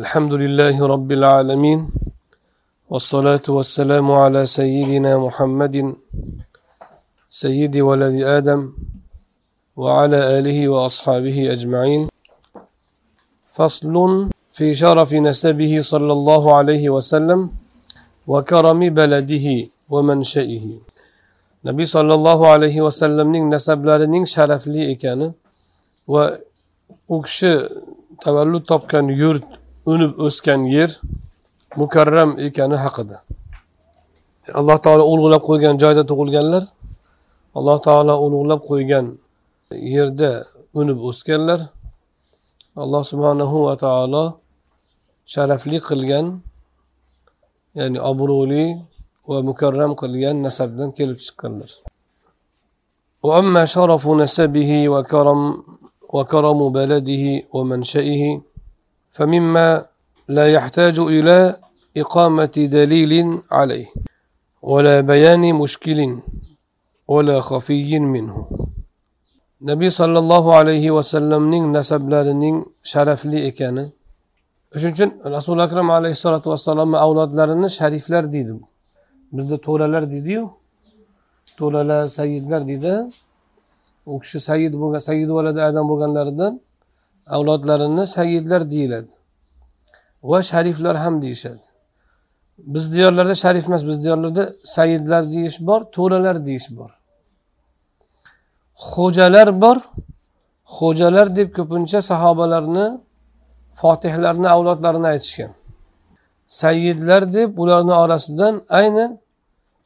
الحمد لله رب العالمين والصلاة والسلام على سيدنا محمد سيد ولد آدم وعلى آله وأصحابه أجمعين. فصل في شرف نسبه صلى الله عليه وسلم وكرم بلده ومنشئه. nabiy sollallohu alayhi vasallamning nasablarining sharafli ekani va u kishi tavallud topgan yurt unib o'sgan yer mukarram ekani haqida alloh taolo ulug'lab qo'ygan joyda tug'ilganlar alloh taolo ulug'lab qo'ygan yerda unib o'sganlar alloh subhanahu va taolo sharafli qilgan ya'ni obro'li va mukarram qilgan nasabdan kelib chiqqanlar وأما شرف نسبه وكرم وكرم بلده ومنشئه فمما لا يحتاج إلى إقامة دليل عليه ولا بيان مشكل ولا خفي منه nabiy sollallohu alayhi vasallamning nasablarining sharafli ekani shuning uchun rasuli akram alayhissalotu vassalomni avlodlarini shariflar deydi bizda to'ralar deydiyu to'ralar sayidlar deydi u kishi sayid bo'lgan sayid valadi adam bo'lganlaridan avlodlarini sayidlar deyiladi. Va shariflar ham deyishadi. Biz diyorlarda sharif emas biz diyorlarda sayidlar deyish bor to'ralar deyish bor. Xo'jalar bor xo'jalar deb ko'pincha sahobalarni fotihlarni avlodlarini aytishgan. Sayyidlar deb ularni orasidan ayni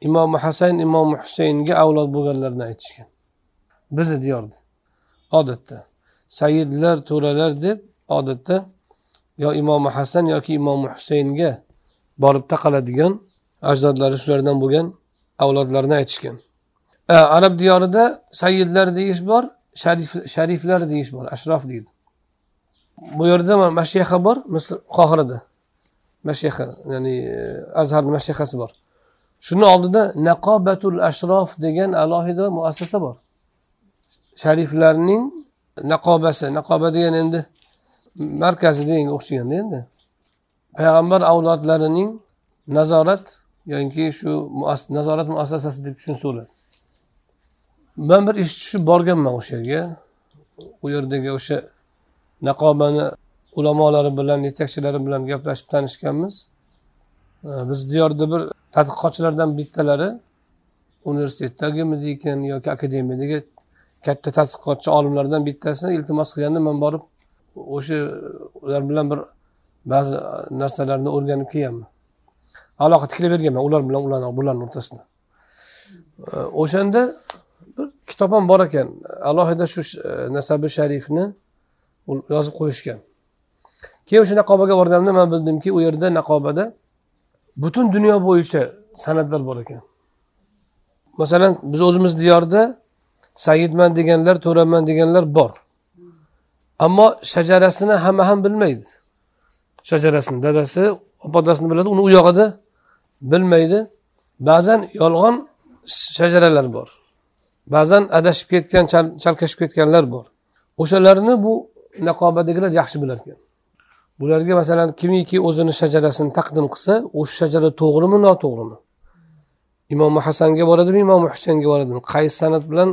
imom hasan imom husaynga avlod bo'lganlarni aytishgan. Bizni diyorda odatda. Sayyidlar to'ralar deb odatda yo imom hasan yoki imom husaynga borib taqaladigan ajdodlari shulardan bo'lgan avlodlarni aytishgan. Arab diyorida sayyidlar deyish bor sharif shariflar deyish bor ashrof deydi. Bu yerda mashyaha bor misr qohirada. Mashyaha ya'ni e, azharni mashyahasi bor. Shuni oldida naqobatul ashrof degan alohida muassasa bor. Shariflarning naqobasi naqoba degan endi markazi deganga o'xshaganda endi. Payg'ambar avlodlarining nazorat yoki shu nazorat muassasasi deb tushunsa bo'ladi man bir ish tushib borganman o'sha yerga. U yerdagi o'sha naqobani ulamolari bilan yetakchilari bilan gaplashib tanishganmiz. Biz diyorda bir tadqiqotchilardan bittalari universitetdagimidi ekan yoki akademiyadagi katta tadqiqotchi olimlardan bittasini iltimos qilganda man borib o'sha ular bilan bir ba'zi narsalarni o'rganib kelganman. Aloqa tiklab berganman ular bilan ularni bularni o'rtasida. O'shanda bir kitob ham bor ekan alohida shu e, nasabi sharifni yozib qo'yishgan. Keyin o'sha naqobaga borganimda man bildimki u yerda naqobada butun dunyo bo'yicha san'atlar bor ekan. Masalan biz o'zimiz diyorda saidman deganlar to'raman deganlar bor. Ammo shajarasini hamma ham bilmaydi. Shajarasini dadasi opadasini biladi uni u yog'ida bilmaydi. Ba'zan yolg'on shajaralar bor. Ba'zan adashib ketgan chalkashib ketganlar bor. O'shalarni bu naqobadagilar yaxshi bilar ekan. Bularga masalan kimiki o'zini shajarasini taqdim qilsa o'sha shajara to'g'rimi noto'g'rimi? Imom hasanga boradimi imom husaynga boradimi? Qaysi san'at bilan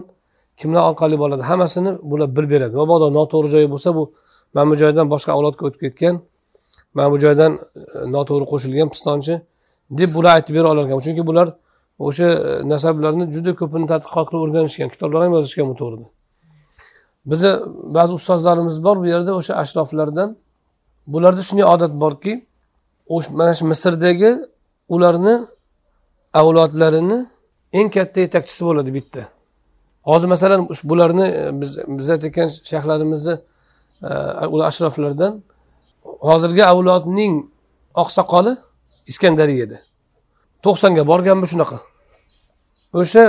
kimlar orqali boradi hammasini bular bilib beradi. Mabodo noto'g'ri joyi bo'lsa bu mana bu joydan boshqa avlodga o'tib ketgan mana bu joydan e, noto'g'ri qo'shilgan pistonchi deb bular aytib bera olar ekan. Chunki bular o'sha e, nasablarni juda ko'pini tadqiqot qilib o'rganishgan kitoblar ham yozishgan bu to'g'rida. Bizni ba'zi ustozlarimiz bor bu yerda o'sha ashroflardan. Bularda shunday odat borki mana shu misrdagi ularni avlodlarini eng katta yetakchisi bo'ladi bitta. Hozir masalan bularni e, biz biz aytayotgan shayxlarimizni e, ular ashroflardan. Hozirgi avlodning oqsoqoli iskandariyada. To'qsonga borganmi shunaqa. O'sha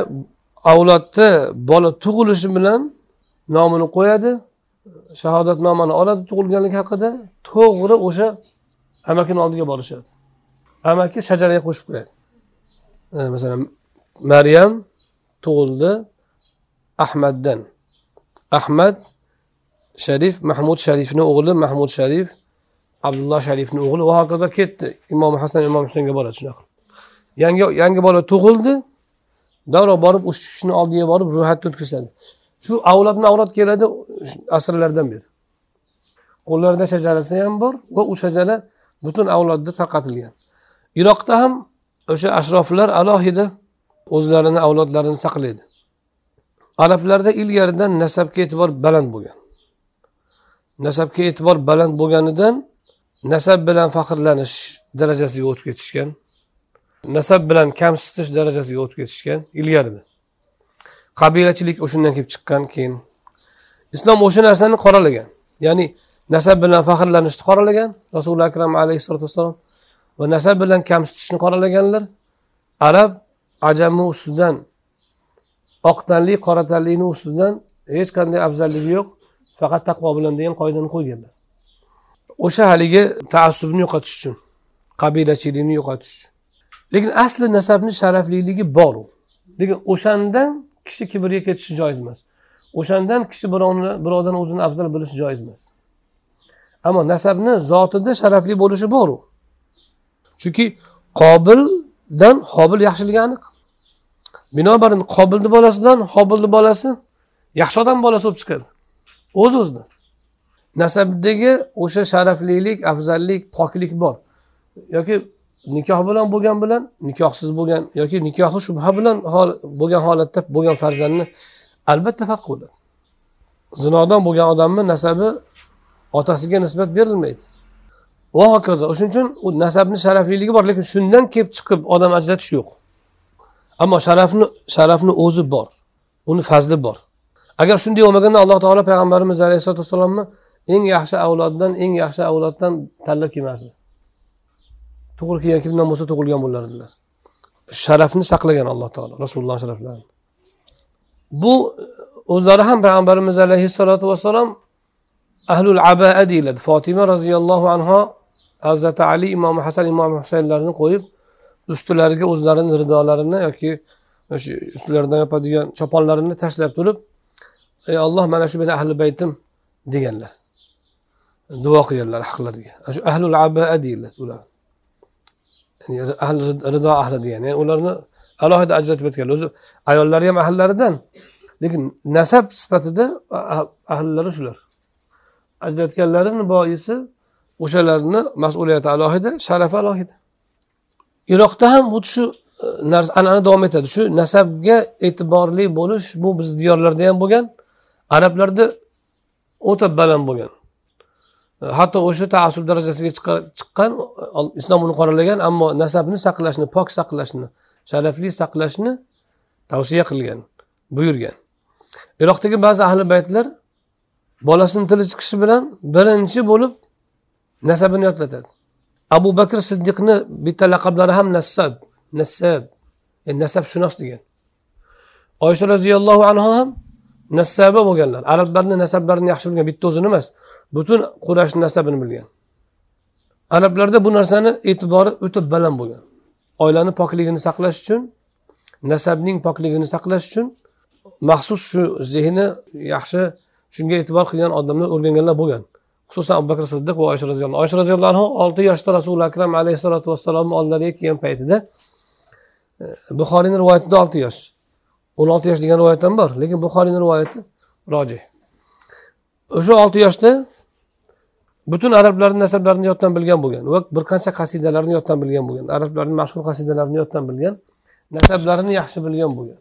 avlodda bola tug'ilishi bilan nomini qo'yadi shahodatnomani oladi tug'ilganligi haqida to'g'ri o'sha amakini oldiga borishadi. Amaki shajaraga qo'shib qo'yadi e, masalan maryam tug'ildi ahmaddan. Ahmad sharif mahmud sharifni o'g'li mahmud sharif abdulloh sharifni o'g'li. Va hokazo ketdi. Imom hasan imom husaynga boradi shunaqa. Yangi yangi bola tug'ildi. Darrov borib o'sha kishini oldiga borib ro'yxatni o'tkazishadi shu avlodma avlod keladi asrlardan beri. Qo'llarida shajarasi ham bor va u shajara butun avlodda tarqatilgan. Iroqda ham o'sha ashroflar alohida o'zlarini avlodlarini saqlaydi. Arablarda ilgaridan nasabga e'tibor baland bo'lgan. Nasabga e'tibor baland bo'lganidan nasab bilan faxrlanish darajasiga o'tib ketishgan nasab bilan kamsitish darajasiga o'tib ketishgan ilgarida qabilachilik o'shandan kelib chiqqan keyin islom o'sha narsani qoralagan. Ya'ni nasab bilan faxrlanishni qoralagan rasuli akram alayhissalotu vassalom va nasab bilan kamsitishni qoralaganlar arab ajami ustidan oq tanlik qora tanlikni ustidan hech qanday afzalligi yo'q. Faqat taqvo bilan degan qoidani qo'yganlar. O'sha haligi taassubni yo'qotish uchun qabilachilikni yo'qotish uchun. Lekin asli nasabni sharafliligi bor u. Lekin o'shandan kishi kibrga ketishi joiz emas. O'shandan kishi birovni birovdan o'zini afzal bilishi joiz emas. Ammo nasabni zotida sharafli bo'lishi bor u. Chunki qobildan hobil yaxshiligi aniq. Binobarin qobilni bolasidan hobilni bolasi yaxshi odam bolasi bo'lib chiqadi. O'z o'zidan nasabdagi o'sha sharaflilik afzallik poklik bor. Yoki nikoh bilan bo'lgan bilan nikohsiz bo'lgan yoki nikohi shubha bilan bo'lgan holatda bo'lgan farzandni albatta farq bo'ladi zinodan bo'lgan odamni nasabi otasiga nisbat berilmaydi. Va hokazo. O'shaning uchun u nasabni sharafliligi bor lekin shundan kelib chiqib odam ajratish yo'q. Ammo sharafni sharafni o'zi bor. Uni fazli bor. Agar shunday bo'lmaganda alloh taolo payg'ambarimiz alayhisalotu vassalomni eng yaxshi avloddan eng yaxshi avloddan tanlab kelmasdi. To'g'ri kelgan kimdan bo'lsa tug'ilgan bo'lardilar. Sharafni saqlagan alloh taolo rasululloh sharaflarini. Bu o'zlari ham payg'ambarimiz alayhissalotu vassalom ahlul abaa deyiladi. Fotima roziyallohu anhu hazrati ali imom hasan imom husaynlarni qo'yib ustilariga o'zlarini ridolarini yoki o'sha ustilaridan yopadigan choponlarini tashlab turib ey olloh mana shu meni ahli baytim deganlar. Duo qilganlar haqlariga. Shu ahlul abaa deyiladi ular. Ya'ni ahli rido ahli degan. Ya'ni ularni alohida ajratib aytganlar o'zi ayollari ham ahllaridan lekin nasab sifatida ah-, ahllari shular. Ajratganlarini boisi o'shalarni mas'uliyati alohida sharafi alohida. Iroqda ham xuddi shu e, narsa an'ana davom etadi. Shu nasabga e'tiborli bo'lish bu biz diyorlarda ham bo'lgan arablarda o'ta baland bo'lgan. E, hatto o'sha taassub darajasiga chiqqan e, islom uni qoralagan ammo nasabni saqlashni pok saqlashni sharafli saqlashni tavsiya qilgan buyurgan. Iroqdagi ba'zi ahli baytlar bolasini tili chiqishi bilan birinchi bo'lib nasabini yodlatadi. Abu bakr siddiqni bitta laqablari ham nassab nassab yani e, nasabshunos degan. Oysha roziyallohu anhu ham nassaba bo'lganlar. Arablarni nasablarini yaxshi bilgan bitta o'zini emas butun qurashni nasabini bilgan. Arablarda bu narsani e'tibori o'ta baland bo'lgan. Oilani pokligini saqlash uchun nasabning pokligini saqlash uchun maxsus shu zehni yaxshi shunga e'tibor qilgan odamlar o'rganganlar bo'lgan. Xususan abu bakr siddiq va oysha roziyallohu oysha roziyallohu anhu olti yoshda rasuli akram alayhissalotu vassalomni oldilariga kelgan paytida e, buxoriyni rivoyatida olti yosh o'n olti yosh degan rivoyat ham bor lekin buxoriyni rivoyati rojih. O'sha olti yoshda butun arablarni nasablarini yoddan bilgan bo'lgan va bir qancha qasidalarni yoddan bilgan bo'lgan arablarni mashhur qasidalarini yoddan bilgan nasablarini yaxshi bilgan bo'lgan.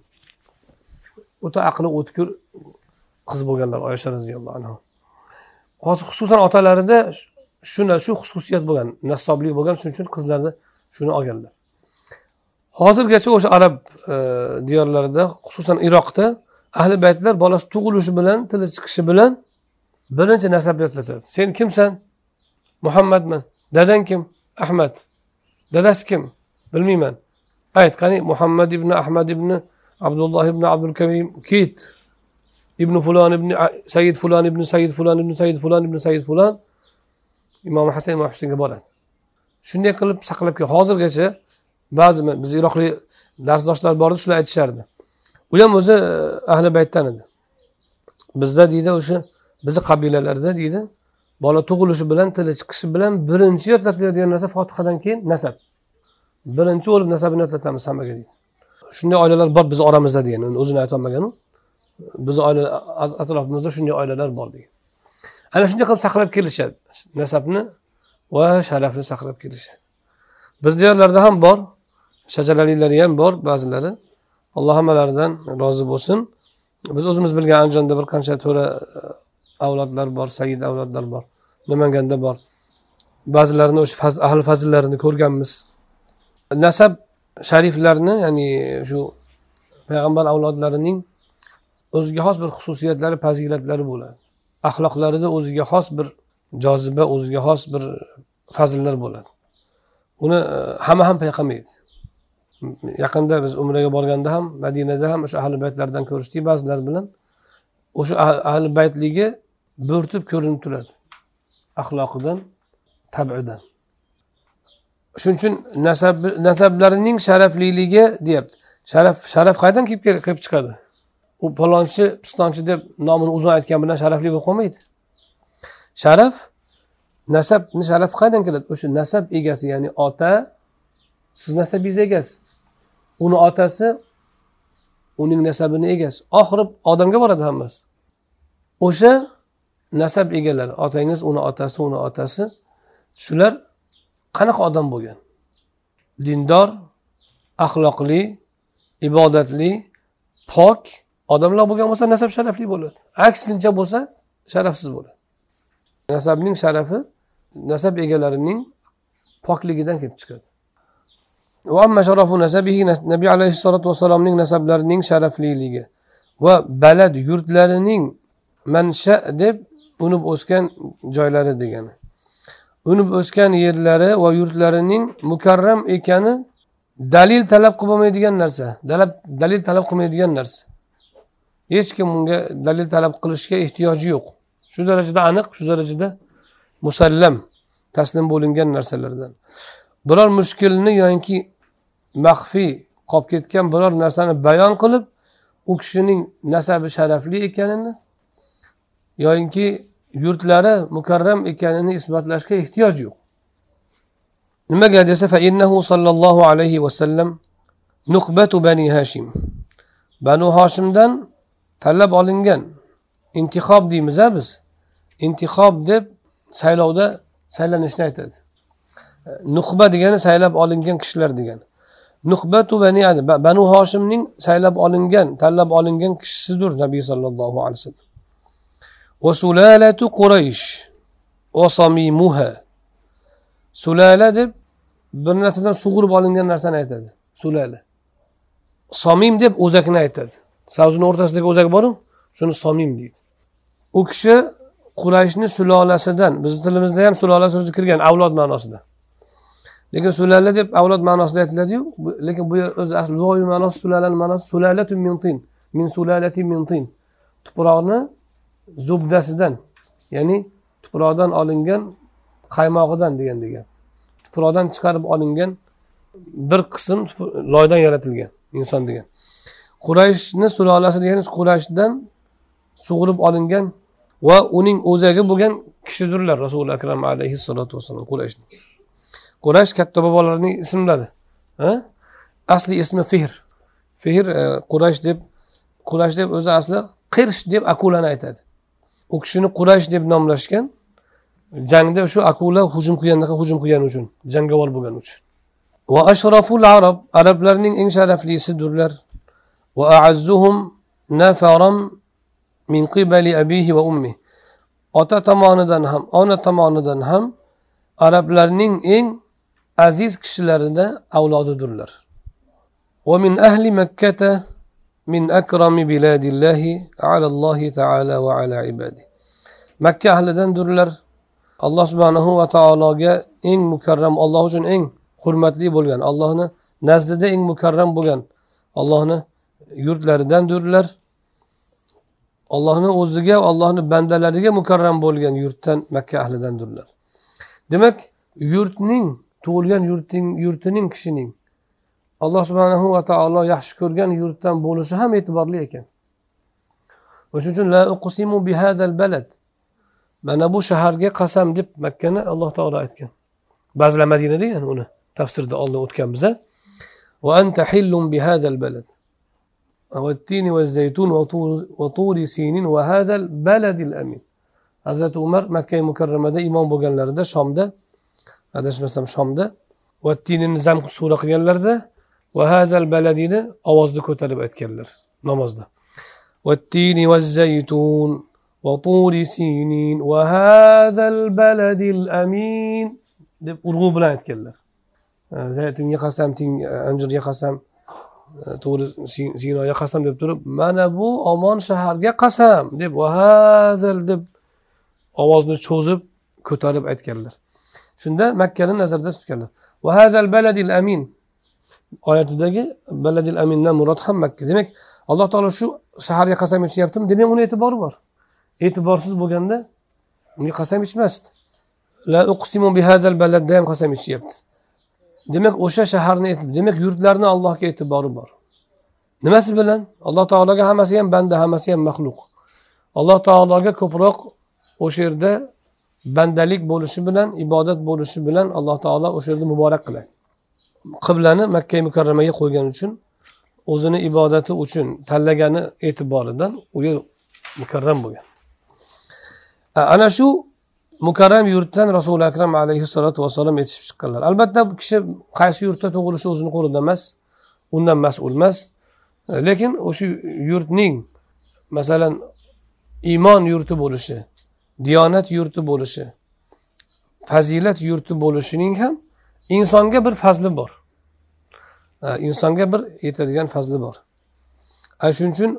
O'ta aqli o'tkir qiz bo'lganlar oysha roziyallohu anhu. Hozir xususan otalarida shuna shu xususiyat bo'lgan nassoblik bo'lgan shuning uchun qizlarni shuni olganlar. Hozirgacha o'sha arab e, diyorlarida xususan iroqda ahli baytlar bolasi tug'ilishi bilan tili chiqishi bilan birinchi nasab yodlatadi sen kimsan? Muhammadman. Dadang kim? Ahmad. Dadasi kim? Bilmayman. Ayt qani muhammad ibn ahmad ibn abdulloh ibn abdul karim. Kit ibn fulon ibn sayid fulon ibn sayid fulon ibn sayid fulon ibn sayid fulon imom hasan imom husaynga boradi. Shunday qilib saqlab kelgan hozirgacha ba'zi biz iroqlik darsdoshlar bor edi shular aytishardi. U ham o'zi e, ahli baytdan edi. Bizda deydi o'sha bizni qabilalarda deydi bola tug'ilishi bilan tili chiqishi bilan birinchi yodlatiladigan narsa fotihadan keyin nasab. Birinchi o'lib nasabini yodlatamiz hammaga deydi. Shunday oilalar bor bizni oramizda degan o'zini aytolmaganu bizni oila atrofimizda shunday oilalar bor degan ana shunday qilib saqlab kelishadi. Nasabni va sharafni saqlab kelishadi. Bizni yerlarda ham bor shajaraliylari ham bor ba'zilari. Alloh hammalaridan rozi bo'lsin. Biz o'zimiz bilgan andijonda bir qancha to'ra e, avlodlar bor said avlodlar bor namanganda bor. Ba'zilarini o'sha ahli fazillarini ko'rganmiz. Nasab shariflarni ya'ni shu payg'ambar avlodlarining o'ziga xos bir xususiyatlari fazilatlari bo'ladi. Axloqlarida o'ziga xos bir joziba o'ziga xos bir fazillar bo'ladi. Uni e, hamma ham payqamaydi. Yaqinda biz umraga borganda ham madinada ham o'sha ahli baytlardan ko'rishdik ba'zilar bilan. O'sha ahli baytligi bo'rtib ko'rinib turadi. Axloqidan tabidan. Shuning uchun nasab nasablarining sharafliligi deyapti. Sharaf sharaf qayerdan kelib kelib chiqadi? U palonchi pistonchi deb nomini uzun aytgan bilan sharafli bo'lib qolmaydi. Sharaf nasabni sharaf qayerdan keladi? O'sha nasab egasi ya'ni ota siz nasabingiz egasi. Uni otasi uning nasabini egasi. Oxiri odamga boradi hammasi. O'sha nasab egalari otangiz uni otasi uni otasi shular qanaqa odam bo'lgan? Dindor axloqli ibodatli pok odamlar bo'lgan bo'lsa nasab sharafli bo'ladi. Aksincha bo'lsa sharafsiz bo'ladi. Nasabning sharafi nasab egalarining pokligidan kelib chiqadi. Nabiy alayhissalotu vassalomning nasablarining sharafliligi va balad yurtlarining mansha deb unib o'sgan joylari degani. Unib o'sgan yerlari va yurtlarining mukarram ekani dalil talab qilolmaydigan narsa dalil talab qilmaydigan narsa. Hech kim unga dalil talab qilishga ehtiyoji yo'q. Shu darajada aniq shu darajada musallam taslim bo'lingan narsalardan. Biror mushkulni yoki maxfiy qolib ketgan biror narsani bayon qilib u kishining nasabi sharafli ekanini yoyinki yurtlari mukarram ekanini isbotlashga ehtiyoj yo'q. Nimaga desa innahu sollallohu alayhi vasallam nuqbatu bani hashim. Banu hoshimdan tanlab olingan intixob deymiz a biz. Intixob deb saylovda saylanishni aytadi. E, nuhba degani saylab olingan kishilar degani. Nuhbatu bani banu hoshimning saylab olingan tanlab olingan kishisidir nabiy sollallohu alayhi vasallam sulalatu quraysh samimuha. Sulala deb bir narsadan sug'urib olingan narsani aytadi. Sulala. Somim deb o'zakni aytadi. Savzini o'rtasidagi o'zak boru shuni somim deydi. U kishi qurayshni sulolasidan bizni tilimizda ham sulola so'zi kirgan avlod ma'nosida. Lekin sulala deb avlod ma'nosida aytiladiyu lekin bu o'zi asli lug'aviy ma'nosi sulalani ma'nosi sulalatu min tin min sulalati min tin. Tuproqni zubdasidan ya'ni tuproqdan olingan qaymog'idan degan degan. Tuproqdan chiqarib olingan bir qism loydan yaratilgan inson degan. Qurayshni sulolasi degani qurayshdan sug'urib olingan va uning o'zagi bo'lgan kishidirlar. Rasuli akram alayhissalotu vassalom qurayshni quraysh katta bobolarining ismlari asli ismi fehr fehr qurash e, quraysh deb quraysh deb o'zi asli qirsh deb akulani aytadi. U kishini quraysh deb nomlashgan jangda shu akula hujum qilgandaqa hujum qilgani uchun jangovar bo'lgani uchun. Va ashraful arab arablarning eng sharaflisidirlar. Va aazzuhum nafaram min qibali abihi va ummi ota tomonidan ham ona tomonidan ham arablarning eng aziz kishilarida avlodidirlar va min ahli makkata min akrami biladillahi alallohi taala va ala ibadi makka ahlidandirlar alloh subhanahu va taologa eng mukarram alloh uchun eng hurmatli bo'lgan allohni nazdida eng mukarram bo'lgan allohni yurtlaridandirlar ollohni o'ziga ollohni bandalariga mukarram bo'lgan yurtdan makka ahlidandirlar demak yurtning tug'ilgan yurtning yurtining kishining alloh subhanahu va taolo yaxshi ko'rgan yurtdan bo'lishi ham e'tiborli ekan. O'shaning uchun la uqsimu bihadal balad. Mana bu shaharga qasam deb makkani alloh taolo aytgan. Ba'zilar madina degan uni tafsirda oldin o'tganmiz va anta hillum bihadal balad. والتين والزيتون وطور, وطور سينين وهذا البلد الأمين. عزة عمر مكة مكرمة ده إمام بغنلر ده شام ده. هذا مثلا شام ده. والتين زم سورة قيلر ده. وهذا البلد ده أواز ده كتر كيلر والتين والزيتون وطور سينين وهذا البلد الأمين. ده أرغو بلا يتكلر. آه، زيتون يقسم تين أنجر يقسم to'g'ri sinoga qasam deb turib mana bu omon shaharga qasam deb vahazil deb ovozni cho'zib ko'tarib aytganlar. Shunda makkani nazarda tutganlar. Vahazal baladil amin oyatidagi baladil amindan murod ham makka demak alloh taolo shu shaharga qasam ichyaptimi demak uni e'tibori bor. E'tiborsiz bo'lganda unga qasam ichmasdi la uqsimu bihazal baladda ham qasam ichyapti demak o'sha shaharni demak yurtlarni allohga e'tibori bor. Nimasi bilan? Alloh taologa hammasi ham banda hammasi ham maxluq. Alloh taologa ko'proq o'sha yerda bandalik bo'lishi bilan ibodat bo'lishi bilan alloh taolo o'sha yerda muborak qiladi. Qiblani makka mukarramaga qo'ygani uchun o'zini ibodati uchun tanlagani e'tiboridan u yer mukarram bo'lgan. Ana shu mukarram yurtdan rasuli akram alayhissalotu vassalom yetishib chiqqanlar. Albatta bu kishi qaysi yurtda tug'ilishi o'zini qo'lida emas undan mas'ul emas. E, lekin o'sha yurtning masalan iymon yurti bo'lishi diyonat yurti bo'lishi fazilat yurti bo'lishining ham insonga bir fazli bor. E, insonga bir yetadigan fazli bor. Ana shuning uchun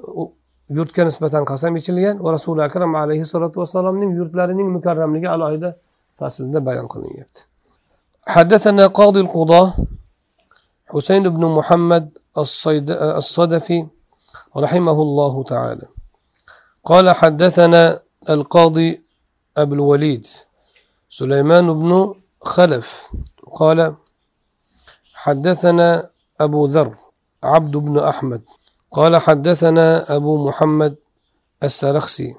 yurtga nisbatan qasam ichilgan va rasuli akram alayhissalotu vassalomning yurtlarining mukarramligi alohida faslda bayon qilinyapti حدثنا قاضي القضاة حسين بن محمد الصدفي رحمه الله تعالى قال حدثنا القاضي أبو الوليد سليمان بن خلف قال حدثنا أبو ذر عبد بن أحمد قال حدثنا أبو محمد السرخسي.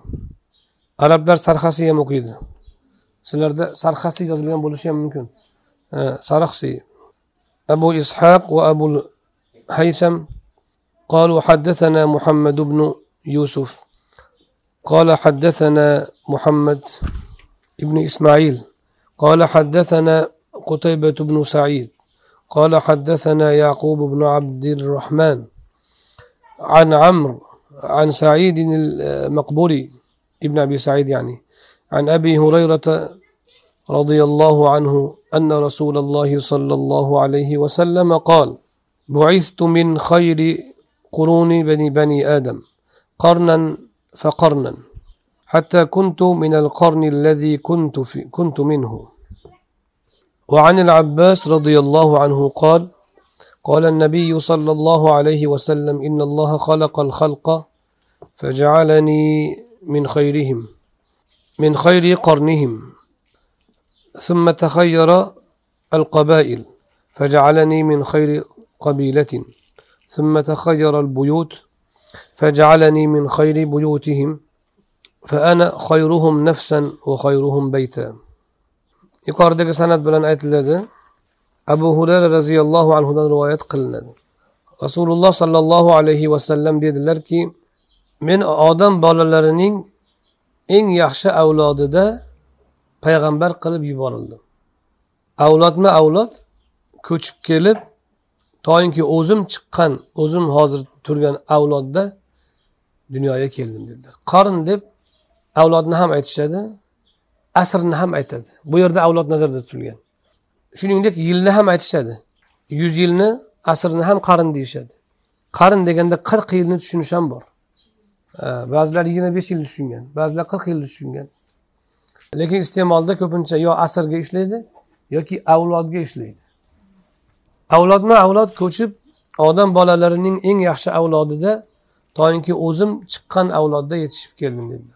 arablar sarxasiy ham o'qiydi sizlarda sarxasli yozilgan bo'lishi ham mumkin sarxsiy أبو إسحاق وأبو الهيثم قالوا حدثنا محمد بن يوسف. قال حدثنا محمد بن إسماعيل. قال حدثنا قتيبة بن سعيد. قال حدثنا يعقوب بن عبد الرحمن. عن عمرو عن سعيد المقبوري ابن أبي سعيد يعني عن أبي هريرة رضي الله عنه أن رسول الله صلى الله عليه وسلم قال بعثت من خير قرون بني بني آدم قرنا فقرنا حتى كنت من القرن الذي كنت في كنت منه. وعن العباس رضي الله عنه قال قال النبي صلى الله عليه وسلم إن الله خلق الخلق فجعلني من خيرهم من خير قرنهم ثم تخير القبائل فجعلني من خير قبيلة ثم تخير البيوت فجعلني من خير بيوتهم فأنا خيرهم نفسا وخيرهم بيتا. yuqoridagi san'at bilan aytiladi abu hurara roziyallohu anhudan rivoyat qilinadi. Rasululloh sollallohu alayhi vasallam dedilarki men odam bolalarining eng yaxshi avlodida payg'ambar qilib yuborildim. Avlodma avlod? Ko'chib kelib toinki o'zim chiqqan o'zim hozir turgan avlodda dunyoga keldim dedilar. Qorin deb avlodni ham aytishadi asrni ham aytadi. Bu yerda avlod nazarda tutilgan. Shuningdek yilni ham aytishadi. Yuz yilni asrni ham qarin deyishadi. Qarin deganda qirq yilni tushunish ham bor. Ba'zilar yigirma besh yilni tushungan ba'zilar qirq yilni tushungan. Lekin iste'molda ko'pincha yo asrga ishlaydi yoki avlodga ishlaydi. Avlodma avlod ko'chib odam bolalarining eng yaxshi avlodida toinki o'zim chiqqan avlodda yetishib keldim dedilar.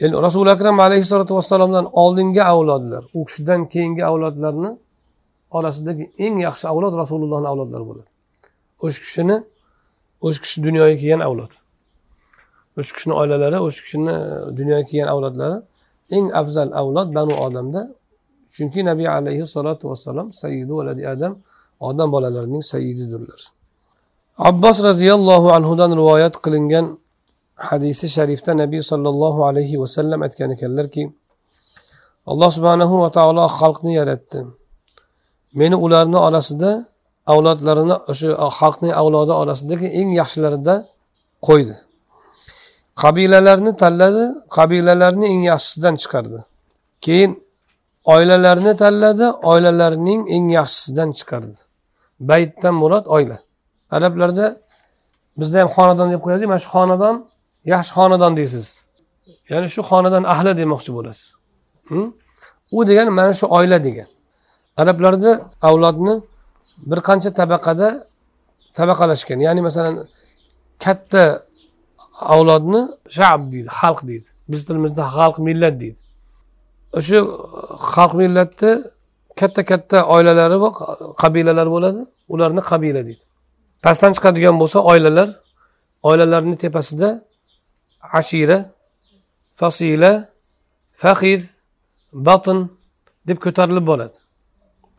Ya'ni rasuli akram alayhissalotu vassalomdan oldingi avlodlar u kishidan keyingi avlodlarni orasidagi eng yaxshi avlod rasulullohni avlodlari bo'ladi. O'sha kishini o'sha kishi dunyoga kelgan avlod. O'sha kishini oilalari o'sha kishini e, dunyoga kelgan avlodlari eng afzal avlod banu odamda. Chunki nabiy alayhissalotu vassalom sayyidu valadi adam odam bolalarining sayyididirlar. Abbos roziyallohu anhudan rivoyat qilingan hadisi sharifda nabiy sollallohu alayhi vasallam aytgan ekanlarki alloh subhanahu va taolo xalqni yaratdi meni ularni orasida avlodlarini o'sha xalqning avlodi orasidagi eng yaxshilarida qo'ydi. Qabilalarni tanladi qabilalarni eng yaxshisidan chiqardi. Keyin oilalarni tanladi oilalarning eng yaxshisidan chiqardi. Baytdan murod oila. Arablarda bizda ham xonadon deb qo'yadiku mana shu xonadon yaxshi xonadon deysiz. Ya'ni shu xonadon ahli demoqchi bo'lasiz. U degani mana shu oila degan. Arablarda avlodni bir qancha tabaqada tabaqalashgan. Ya'ni masalan katta avlodni shab deydi xalq deydi. Biz tilimizda xalq millat deydi. O'sha xalq millatni katta katta oilalari va qabilalar bo'ladi. Ularni qabila deydi. Pastdan chiqadigan bo'lsa oilalar oilalarni tepasida ashira fasila fahiz batn deb ko'tarilib boradi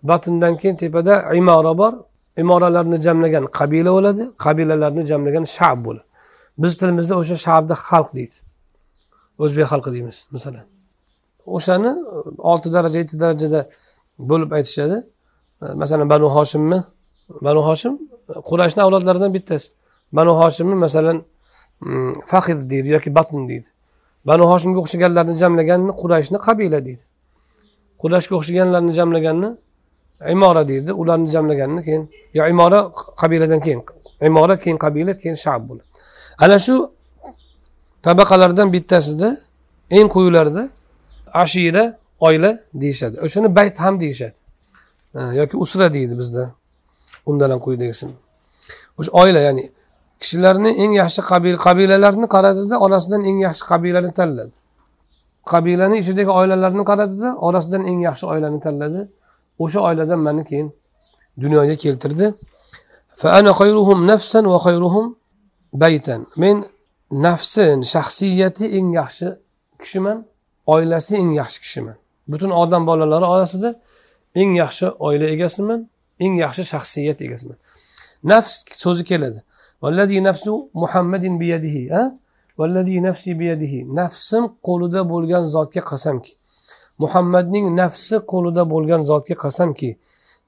batndan keyin tepada imora bor. Imoralarni jamlagan qabila bo'ladi qabilalarni jamlagan shab bo'ladi. Biz tilimizda o'sha shabni xalq deydi. O'zbek xalqi deymiz masalan. O'shani olti daraja yetti darajada bo'lib aytishadi. Masalan banu hoshimmi banu hoshim qurashni avlodlaridan bittasi. Banu hoshimni masalan fahid deydi yoki batn deydi. Banu hoshimga o'xshaganlarni jamlaganni qurayshni qabila deydi. Qurashga o'xshaganlarni jamlaganni imora deydi ularni jamlaganini keyin yo imora qabiladan keyin imora keyin qabila keyin shab bo'ladi. Ana shu tabaqalardan bittasida eng quyilarida ashira oila deyishadi. O'shani bayt ham deyishadi. Yoki usra deydi bizda. Undan ham quyidagisini o'sha oila ya'ni kishilarni eng yaxshi qabil qabilalarni qaradida orasidan eng yaxshi qabilani tanladi. Qabilani ichidagi oilalarni qaradida orasidan eng yaxshi oilani tanladi. O'sha oiladan mani keyin dunyoga keltirdi. Baytan. Men nafsi shaxsiyati eng yaxshi kishiman oilasi eng yaxshi kishiman. Butun odam bolalari orasida eng yaxshi oila egasiman eng yaxshi shaxsiyat egasiman. Nafs so'zi keladi. Vallazi nafsu muhammadin biyadihi vallazi nafsi biyadihi. Nafsim qo'lida bo'lgan zotga qasamki. Muhammadning nafsi qo'lida bo'lgan zotga qasamki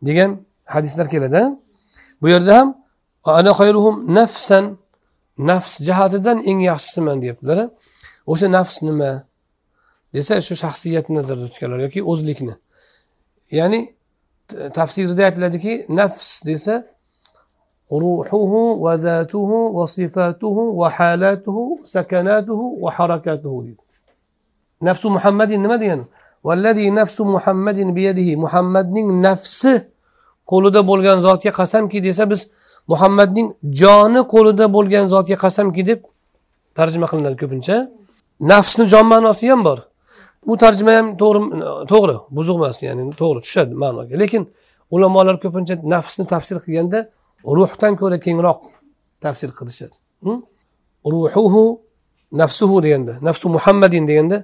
degan hadislar keladi bu yerda ham ana xayruhum nafsan. Nafs jihatidan eng yaxshisiman deyaptilar o'sha nafs nima? Desa shu shaxsiyatni nazarda tutganlar yoki o'zlikni. Ya'ni tafsirida aytiladiki nafs desa روحه وذاته وصفاته وحالاته سكناته وحركاته halatuhu sakanatuhu va harakatuhu. Deydi nafsu muhammadin nima degani? Vallazi nafsu muhammadin biyadihi. Muhammadning nafsi qo'lida bo'lgan zotga qasamki desa biz muhammadning joni qo'lida bo'lgan zotga qasamki deb tarjima qilinadi ko'pincha. Nafsni jon ma'nosi ham bor. Bu tarjima ham to'g'ri to'g'ri buzuq emas ya'ni to'g'ri tushadi ma'noga. Lekin ulamolar ko'pincha nafsni tafsir qilganda ruhdan ko'ra kengroq tafsir qilishadi. Ruhuhu nafsuhu deganda nafsu muhammadin deganda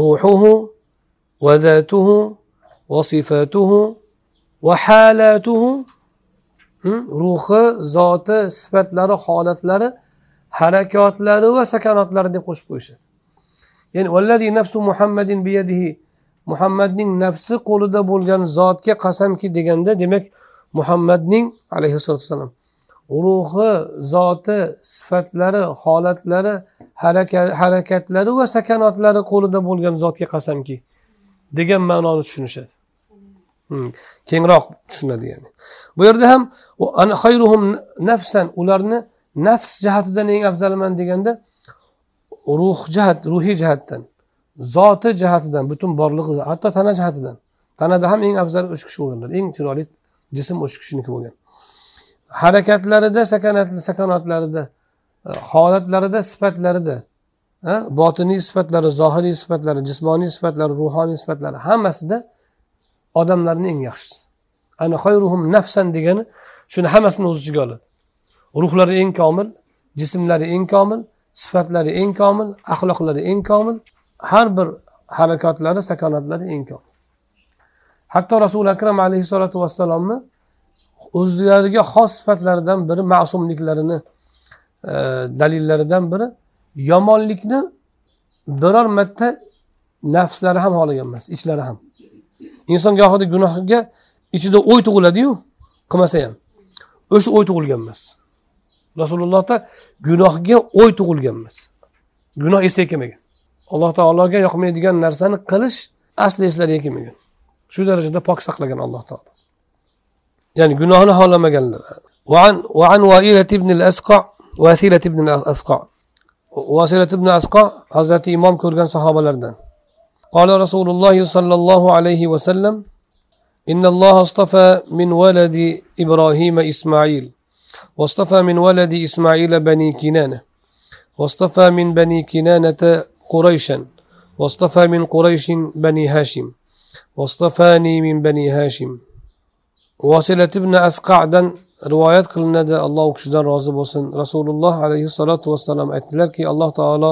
ruhuhu va zatuhu va sifatuhu va halatuhu ruhi zoti sifatlari holatlari harakatlari va sakanotlari deb qo'shib qo'yishadi. Ya'ni vallazi nafsu muhammadin biyadihi muhammadning nafsi qo'lida bo'lgan zotga qasamki deganda demak muhammadning alayhissalotu vassalam ruhi zoti sifatlari holatlari harakatlari va sakanotlari qo'lida bo'lgan zotga qasamki degan ma'noni tushunishadi. Hmm. Kengroq tushunadi ya'ni. Bu yerda ham xayruhum nafsan ularni nafs jihatidan eng afzalman deganda ruh jihat ruhiy jihatdan zoti jihatidan butun borlig'i hatto tana jihatidan tanada ham eng afzal uch kishi bo'lganlar eng chiroyli jism o'sha kishiniki bo'lgan. Harakatlarida sakonatlarida e, holatlarida sifatlarida botiniy sifatlari zohiriy sifatlari jismoniy sifatlari ruhoniy sifatlari hammasida odamlarni eng yaxshisi. Ana xayruhum nafsan degani shuni hammasini o'z ichiga oladi. Ruhlari eng komil jismlari eng komil sifatlari eng komil axloqlari eng komil har bir harakatlari sakonatlari eng komil. Hatto rasuli akram alayhissalotu vassalomni o'zlariga xos sifatlaridan biri ma'sumliklarini e, dalillaridan biri yomonlikni biror marta nafslari ham xohlagan emas ichlari ham. Inson gohida gunohga ichida o'y tug'iladiyu qilmasa ham. O'sha o'y tug'ilgan emas. Rasulullohda gunohga o'y tug'ilgan emas. Gunoh esiga kelmagan. Alloh taologa yoqmaydigan narsani qilish asli eslariga kelmagan. Shu darajada pok saqlagan alloh taolo. Ya'ni gunohni xohlamaganlar. وعن وعن وائلة بن الأسقع وثيلة بن الأسقع وثيلة بن الأسقع حضرت إمام كورغان صحابة لردن قال رسول الله صلى الله عليه وسلم إن الله اصطفى من ولد إبراهيم إسماعيل واصطفى من ولد إسماعيل بني كنانة واصطفى من بني كنانة قريشا واصطفى من قريش بني هاشم واصطفاني من بني هاشم vosilat ibn asqadan rivoyat qilinadi alloh u kishidan rozi bo'lsin rasululloh alayhissalotu vassalom aytdilarki alloh taolo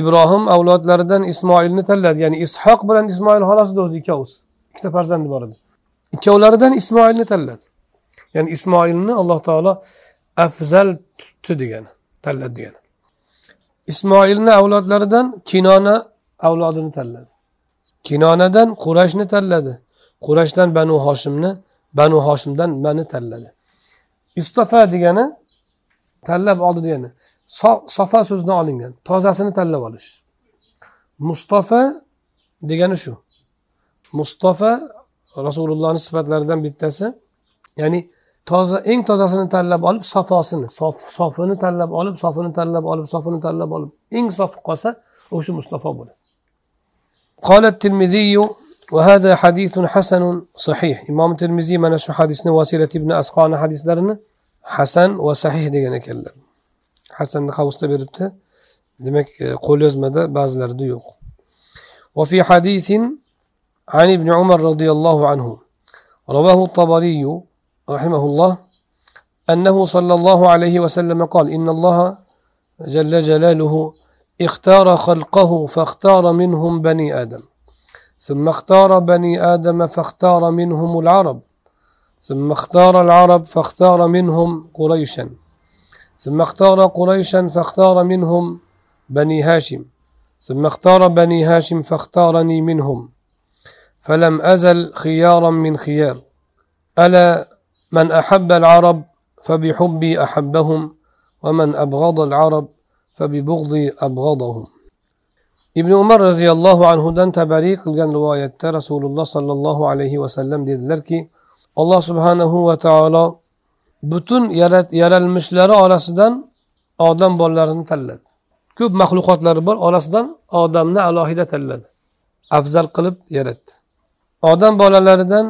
ibrohim avlodlaridan ismoilni tanladi ya'ni ishoq bilan ismoil xolasida o'zi ikkovisi ikkita farzandi bor edi ikkovlaridan ismoilni tanladi ya'ni ismoilni alloh taolo afzal tutdi degani tanladi degani ismoilni avlodlaridan kinona avlodini tanladi kinonadan qurashni tanladi. Qurashdan banu hoshimni banu hoshimdan mani tanladi. Istofa degani tanlab oldi degani sofa so'zidan olingan tozasini tanlab olish. Mustafa degani shu. Mustafa rasulullohni sifatlaridan bittasi ya'ni toza eng tozasini tanlab olib safosini sof sofini tanlab olib sofini tanlab olib sofini tanlab olib eng sofi qolsa o'sha mustafa bo'ladi. قال الترمذي وهذا حديث حسن صحيح. إمام الترمذي من شو حديثنا وسيلة ابن أسقان حديث لرنا حسن وصحيح دegani ekanlar hasanni qavusda beribdi demak qo'l yozmada ba'zilarida yo'q وفي حديث عن ابن عمر رضي الله عنه رواه الطبري رحمه الله أنه صلى الله عليه وسلم قال إن الله جل جلاله اختار خلقه فاختار منهم بني آدم. ثم اختار بني آدم فاختار منهم العرب. ثم اختار العرب فاختار منهم قريشا. ثم اختار قريشا فاختار منهم بني هاشم. ثم اختار بني هاشم فاختارني منهم. فلم أزل خيارا من خيار. ألا من أحب العرب فبحبي أحبهم ومن أبغض العرب فببغضي أبغضهم ibn umar roziyallohu anhudan tabariy qilgan rivoyatda rasululloh sollallohu alayhi vasallam dedilarki alloh subhanahu va taolo butun yaralmishlari orasidan odam bolalarini tanladi ko'p maxluqotlari bor orasidan odamni alohida tanladi afzal qilib yaratdi odam bolalaridan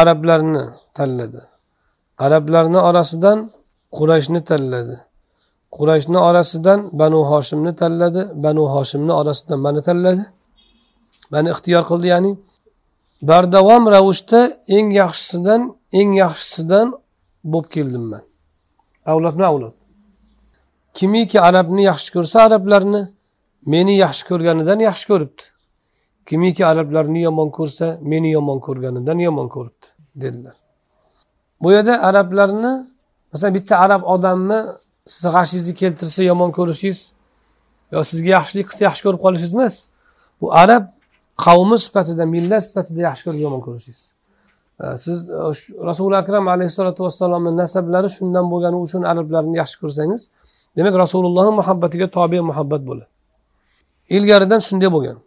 arablarni tanladi arablarni orasidan qurashni tanladi qurayshni orasidan banu hoshimni tanladi. Banu hoshimni orasidan mani tanladi. Mani ixtiyor qildi ya'ni bardavom ravishda eng yaxshisidan eng yaxshisidan bo'lib keldim man. Avlodma avlod? Kimiki arabni yaxshi ko'rsa arablarni meni yaxshi ko'rganidan yaxshi ko'ribdi. Kimiki arablarni yomon ko'rsa meni yomon ko'rganidan yomon ko'ribdi dedilar. Bu yerda arablarni masalan bitta arab odamni sizni g'ashingizni keltirsa yomon ko'rishingiz yo sizga yaxshilik qilsa yaxshi ko'rib qolishingiz emas. Bu arab qavmi sifatida millat sifatida yaxshi ko'rib yomon ko'rishingiz. Siz e, rasuli akram alayhissalotu vassalomni nasablari shundan bo'lgani uchun arablarni yaxshi ko'rsangiz demak rasulullohni muhabbatiga tobe muhabbat bo'ladi. Ilgaridan shunday bo'lgan.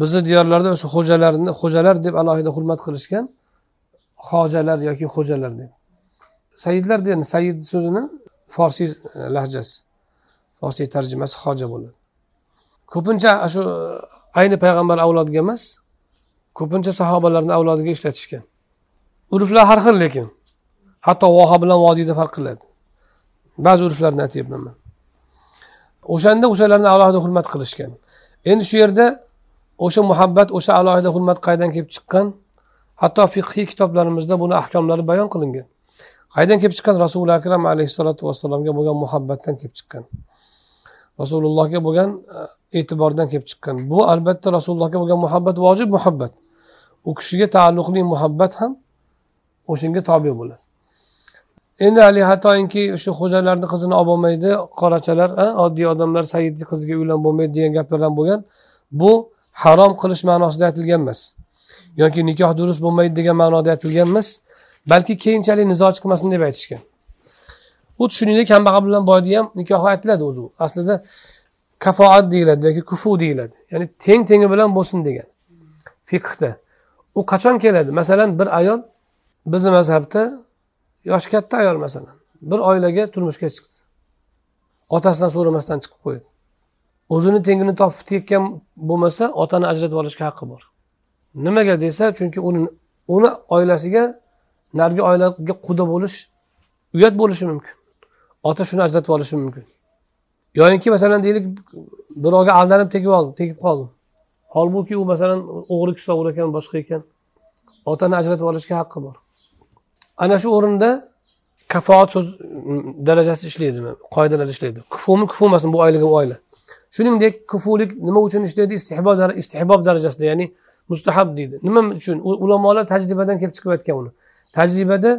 Bizni diyorlarda o'sha xo'jalarni xo'jalar deb alohida hurmat qilishgan hojalar yoki xo'jalar deb. Sayidlar degani sayid so'zini forsiy e, lahjasi. Forsiy tarjimasi hoja bo'ladi. Ko'pincha shu e, ayni payg'ambar avlodiga emas ko'pincha sahobalarni avlodiga ishlatishgan. Urflar har xil lekin hatto voha bilan vodiyda farq qiladi. Ba'zi urflarni aytyapman. Man o'shanda o'shalarni alohida hurmat qilishgan. Endi shu yerda o'sha muhabbat o'sha alohida hurmat qayerdan kelib chiqqan? Hatto fiqhiy kitoblarimizda buni ahkomlari bayon qilingan. Qayerdan kelib chiqqan rasuli akram alayhissalotu vassalomga bo'lgan muhabbatdan kelib chiqqan? Rasulullohga bo'lgan e, e'tibordan kelib chiqqan. Bu albatta rasulullohga bo'lgan muhabbat vojib muhabbat. U kishiga taalluqli muhabbat ham o'shanga tobe bo'ladi. Endi haligi hattoki shu xo'jalarni qizini olib bo'lmaydi qorachalar oddiy odamlar saidni qiziga uylanib bo'lmaydi degan gaplar ham bo'lgan. Bu harom qilish ma'nosida aytilgan emas. Yoki nikoh durust bo'lmaydi degan ma'noda aytilgan emas. Balki keyinchalik nizo chiqmasin deb aytishgan. Bu shuningdek kambag'al bilan boyni ham nikohi aytiladi o'zi. Aslida kafoat deyiladi yoki kufu deyiladi. Ya'ni teng tengi bilan bo'lsin degan. Fiqhda. U qachon keladi? Masalan bir ayol bizni mazhabda yoshi katta ayol masalan. Bir oilaga turmushga chiqdi. Otasidan so'ramasdan chiqib qo'ydi. O'zini tengini topib tekkan bo'lmasa otani ajratib olishga haqqi bor. Nimaga desa chunki uni uni oilasiga narigi oilaga quda bo'lish uyat bo'lishi mumkin. Ota shuni ajratib olishi mumkin. Yoyinki masalan deylik birovga aldanib tegib oldim tegib qoldim holbuki u masalan o'g'ri kislovur ekan boshqa ekan. Otani ajratib olishga haqqi bor. Ana shu o'rinda kafoat so'z darajasi ishlaydi qoidalar ishlaydi. Kufumi kufu emasmi bu oilaga u oila. Shuningdek kufulik nima uchun ishlaydi? Istihbob istihbob darajasida ya'ni mustahab deydi. Nima uchun? Ulamolar tajribadan kelib chiqib aytgan uni. Tajribada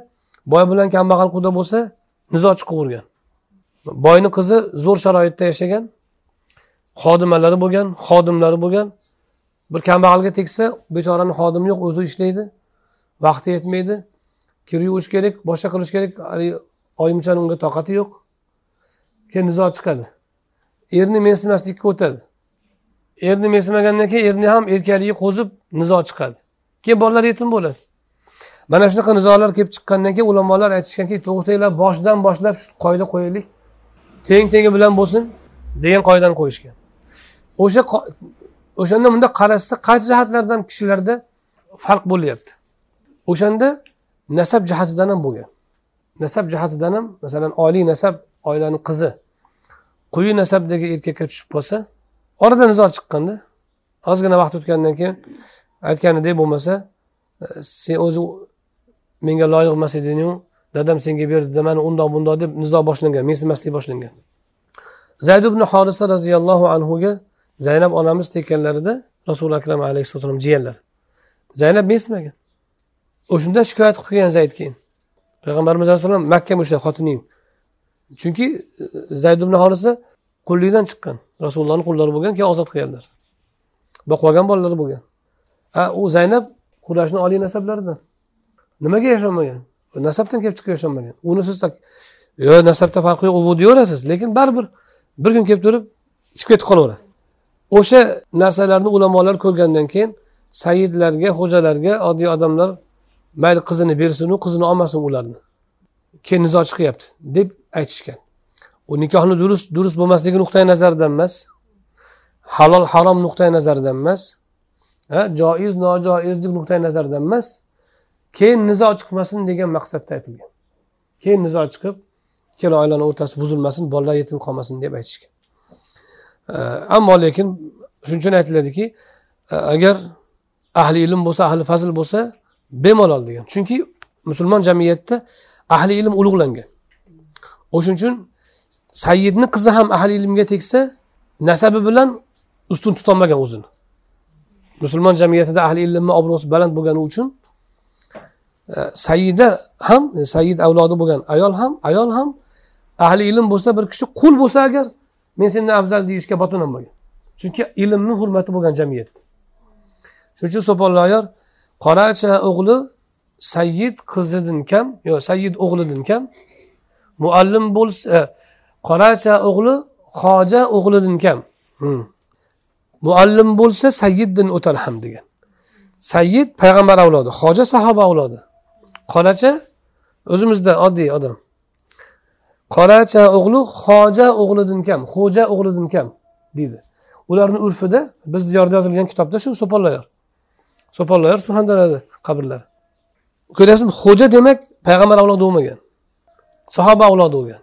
boy bilan kambag'al quda bo'lsa nizo chiqavergan boyni qizi zo'r sharoitda yashagan xodimalari bo'lgan xodimlari bo'lgan. Bir kambag'alga tegsa bechorani xodimi yo'q o'zi ishlaydi vaqti yetmaydi. Kir yuvish kerak boshqa qilish kerak oyimchani unga toqati yo'q. Keyin nizo chiqadi. Erni mensimaslikka o'tadi. Erni mensimagandan keyin erni ham erkakligi qo'zib nizo chiqadi. Keyin bolalar yetim bo'ladi. Mana shunaqa nizolar kelib chiqqandan keyin ulamolar aytishganki to'xtanglar boshidan boshlab shu qoida qo'yaylik. Teng tengi bilan bo'lsin degan qoidani qo'yishgan. O'sha o'shanda bunda qarashsa qaysi jihatlardan kishilarda farq bo'lyapti? O'shanda nasab jihatidan ham bo'lgan. Nasab jihatidan ham masalan oliy nasab oilani qizi quyi nasabdagi erkakka tushib qolsa orada nizo chiqqanda ozgina vaqt o'tgandan keyin aytganidek bo'lmasa e, sen o'zi menga loyiq emas edingu. Dadam senga berdi mana undoq bundoq deb nizo boshlangan mensimaslik boshlangan. Zayd ibn horisa roziyallohu anhuga zaynab onamiz tekkanlarida rasuli akram alayhissalom jiyanlar. Zaynab mensimagan. O'shanda shikoyat qilib kelgan zayd keyin. Payg'ambarimiz alayhissalom makka o'sha xotining chunki e, zayd ibn horisa qullikdan chiqqan. Rasulullohni qullari bo'lgan keyin ozod qilganlar. Boqib olgan bolalari bo'lgan. A u zaynab qurashni oliy nasablaridan. Nimaga yashamagan nasabdan kelib chiqib yashamagan uni siz yo nasabda farqi yo'q u bu deyaverasiz lekin baribir bir kun kelib turib chiqib ketib qolaveradi o'sha narsalarni ulamolar ko'rgandan keyin sayidlarga xo'jalarga oddiy odamlar mayli qizini bersinu qizini olmasin ularni. Keyin nizo chiqyapti deb aytishgan. U nikohni durust durust bo'lmasligi nuqtai nazaridan emas halol harom nuqtai nazaridan emas joiz nojoizlik nuqtai nazaridan emas keyin nizo chiqmasin degan maqsadda aytilgan. Keyin nizo chiqib ikkala oilani o'rtasi buzilmasin bolalar yetim qolmasin deb aytishgan. Ammo lekin shuning uchun aytiladiki e, agar ahli ilm bo'lsa ahli fazl bo'lsa bemalol degan. Chunki musulmon jamiyatda ahli ilm ulug'langan. O'shaning uchun sayyidni qizi ham ahli ilmga tegsa nasabi bilan ustun tutolmagan o'zini. Musulmon jamiyatida ahli ilmni obro'si baland bo'lgani uchun saida sayyida ham e, sayyid avlodi bo'lgan ayol ham ayol ham ahli ilm bo'lsa bir kishi qul bo'lsa agar men sendan afzal deyishga botin bo'lgan. Chunki ilmni hurmati bo'lgan jamiyatda shuning uchun so'polli ayol qoracha o'g'li sayyid qizidan kam yo sayyid o'g'lidan kam muallim bo'lsa e, qoracha o'g'li hoja o'g'lidan kam. Hmm. muallim bo'lsa sayyiddan o'tar ham degan. Sayyid payg'ambar avlodi hoja sahoba avlodi. Qoracha o'zimizda oddiy odam. Qoracha o'g'li hoja o'g'lidan kam xo'ja o'g'lidan kam deydi. Ularni urfida biz diyorda yozilgan kitobda shu so'pollayar so'pollar surxondaryoda qabrlari ko'ryapsizmi? Xo'ja demak payg'ambar avlodi bo'lmagan sahoba avlodi bo'lgan.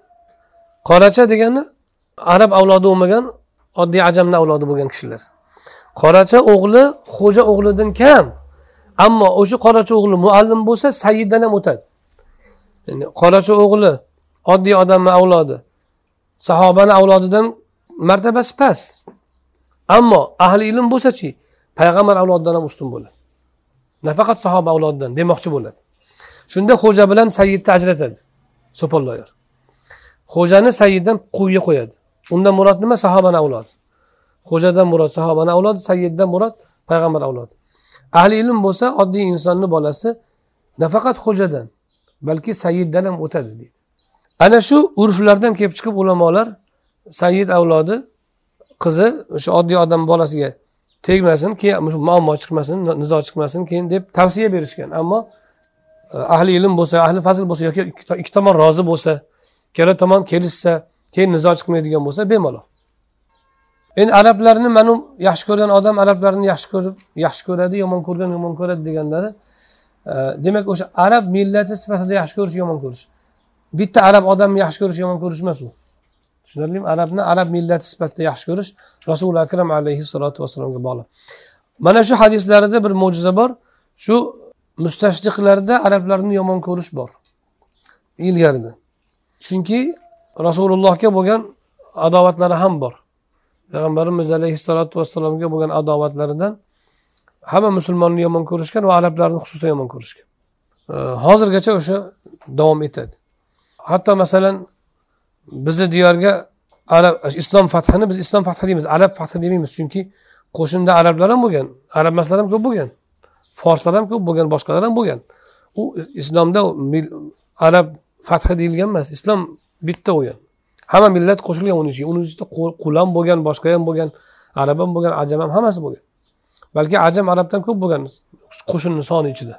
Qoracha degani arab avlodi bo'lmagan oddiy ajamni avlodi bo'lgan kishilar. Qoracha o'g'li xo'ja o'g'lidan kam ammo o'sha qorachi o'g'li muallim bo'lsa sayiddan ham o'tadi. Qoracha o'g'li oddiy odamni avlodi. Sahobani avlodidan martabasi past. Ammo ahli ilm bo'lsachi payg'ambar avlodidan ham ustun bo'ladi. Nafaqat sahoba avlodidan demoqchi bo'ladi. Shunda xo'ja bilan sayyidni ajratadi so'polloyor. Xo'jani sayyiddan quyiga qo'yadi. Undan murod nima? Sahobani avlodi. Xo'jadan murod sahobani avlodi sayyiddan murod payg'ambar avlodi. Ahli ilm bo'lsa oddiy insonni bolasi nafaqat xo'jadan balki sayyiddan ham o'tadi deydi. Ana shu urflardan kelib chiqib ulamolar sayyid avlodi qizi o'sha oddiy odam bolasiga tegmasin keyin muammo chiqmasin nizo chiqmasin keyin deb tavsiya berishgan. Ammo e, ahli ilm bo'lsa ahli fazl bo'lsa yoki ikki tomon rozi bo'lsa ikkala tomon kelishsa keyin nizo chiqmaydigan bo'lsa bemalol. Endi arablarni mana yaxshi ko'rgan odam arablarni yaxshi ko'rib yaxshi ko'radi yomon ko'rgan yomon ko'radi deganlari e, demak o'sha arab millati sifatida yaxshi ko'rish yomon ko'rish. Bitta arab odamni yaxshi ko'rish yomon ko'rish emas u. Tushunarlimi? Arabni arab millati sifatida yaxshi ko'rish rasuli akram alayhissalotu vassalomga bog'liq. Mana shu hadislarida bir mo'jiza bor. Shu mustashriqlarda arablarni yomon ko'rish bor. Ilgarida. Chunki rasulullohga bo'lgan adovatlari ham bor. Payg'ambarimiz alayhissalotu vassalomga bo'lgan adovatlaridan hamma musulmonni yomon ko'rishgan va arablarni xususan yomon ko'rishgan. Hozirgacha o'sha davom etadi. Hatto masalan bizni diyorga arab islom fathini biz islom fathi deymiz arab fathi demaymiz chunki qo'shinda arablar ham bo'lgan arab emaslar ham ko'p bo'lgan forslar ham ko'p bo'lgan boshqalar ham bo'lgan. U islomda arab fathi deyilgan emas islom bitta bo'lgan. Hamma millat qo'shilgan uni ichiga. Uni ichida qul ham bo'lgan boshqa ham bo'lgan arab ham bo'lgan ajam ham hammasi bo'lgan. Balki ajam arabdan ko'p bo'lgan qo'shinni soni ichida.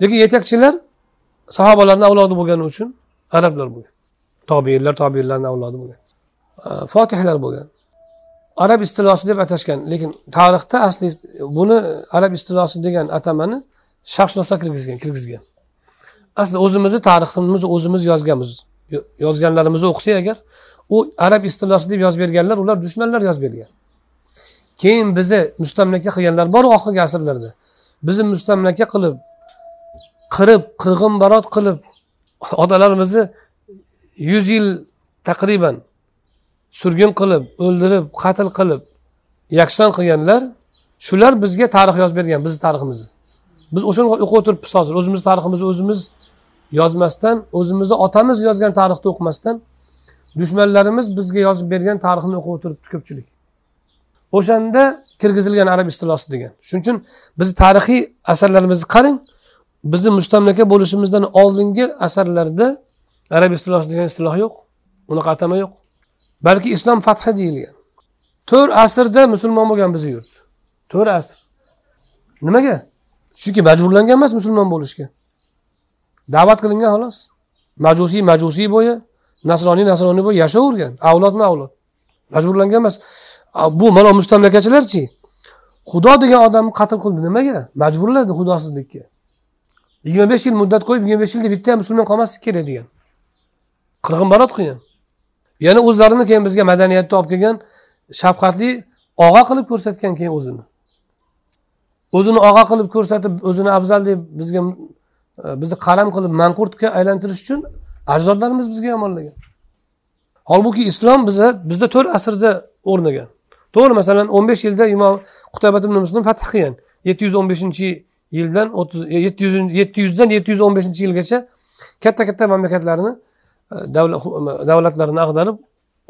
Lekin yetakchilar sahobalarni avlodi bo'lgani uchun arablar bo'lgan. Tobiylar tobiylarni avlodi bo'lgan. Fotihlar bo'lgan. Arab istilosi deb atashgan lekin tarixda asli buni arab istilosi degan atamani sharqshunoslar kirgizgan kirgizgan. Asli o'zimizni tariximizni o'zimiz yozganmiz. Yozganlarimizni o'qisak agar u arab istilosi deb yozib berganlar ular dushmanlar yozib bergan. Keyin bizni mustamlaka qilganlar bor oxirgi asrlarda. Bizni mustamlaka qilib qirib qirg'in barot qilib otalarimizni yuz yil taqriban surgun qilib o'ldirib qatl qilib yakson qilganlar shular bizga tarix yozib bergan bizni tariximizni. Biz o'shani o'qib o'tiribmiz hozir o'zimizni tariximizni o'zimiz yozmasdan o'zimizni otamiz yozgan tarixni o'qimasdan dushmanlarimiz bizga yozib bergan tarixni o'qib o'tiribdi ko'pchilik. O'shanda kirgizilgan arab istilosi degan. Shuning uchun bizni tarixiy asarlarimizni qarang bizni mustamlaka bo'lishimizdan oldingi asarlarda arab istilosi degan istiloh yo'q unaqa atama yo'q. Balki islom fathi deyilgan. To'rt asrda musulmon bo'lgan bizni yurt to'rt asr. Nimaga? Chunki majburlangan emas musulmon bo'lishga. Da'vat qilingan xolos. Majusiy majusiy bo'yi nasroniy nasroniy bo'yi yashayvergan. Avlodma avlod. Majburlangan emas. Bu mana mustamlakachilarchi xudo degan odamni qatl qildi nimaga? Majburladi xudosizlikka. Yigirma besh yil muddat qo'yib yigirma besh yilda bitta ham musulmon qolmaslik kerak degan. Qirg'in barot qilgan. Yana o'zlarini keyin bizga madaniyatni olib kelgan shafqatli og'a qilib ko'rsatgan keyin o'zini. O'zini og'a qilib ko'rsatib o'zini afzal deb bizga Э, bizni qalam qilib manqurtga aylantirish uchun ajdodlarimiz bizga yomonlagan. Holbuki islom bizda bizda to'rt asrda o'rnagan. To'g'ri masalan o'n besh yilda imom qutabat ibn muslim fath qilgan. Yetti yuz o'n beshinchi yildan o'ttiz e, yetti yuz yetti yuzdan yetti yuz o'n beshinchi yilgacha katta katta mamlakatlarni e, davlatlarini ag'darib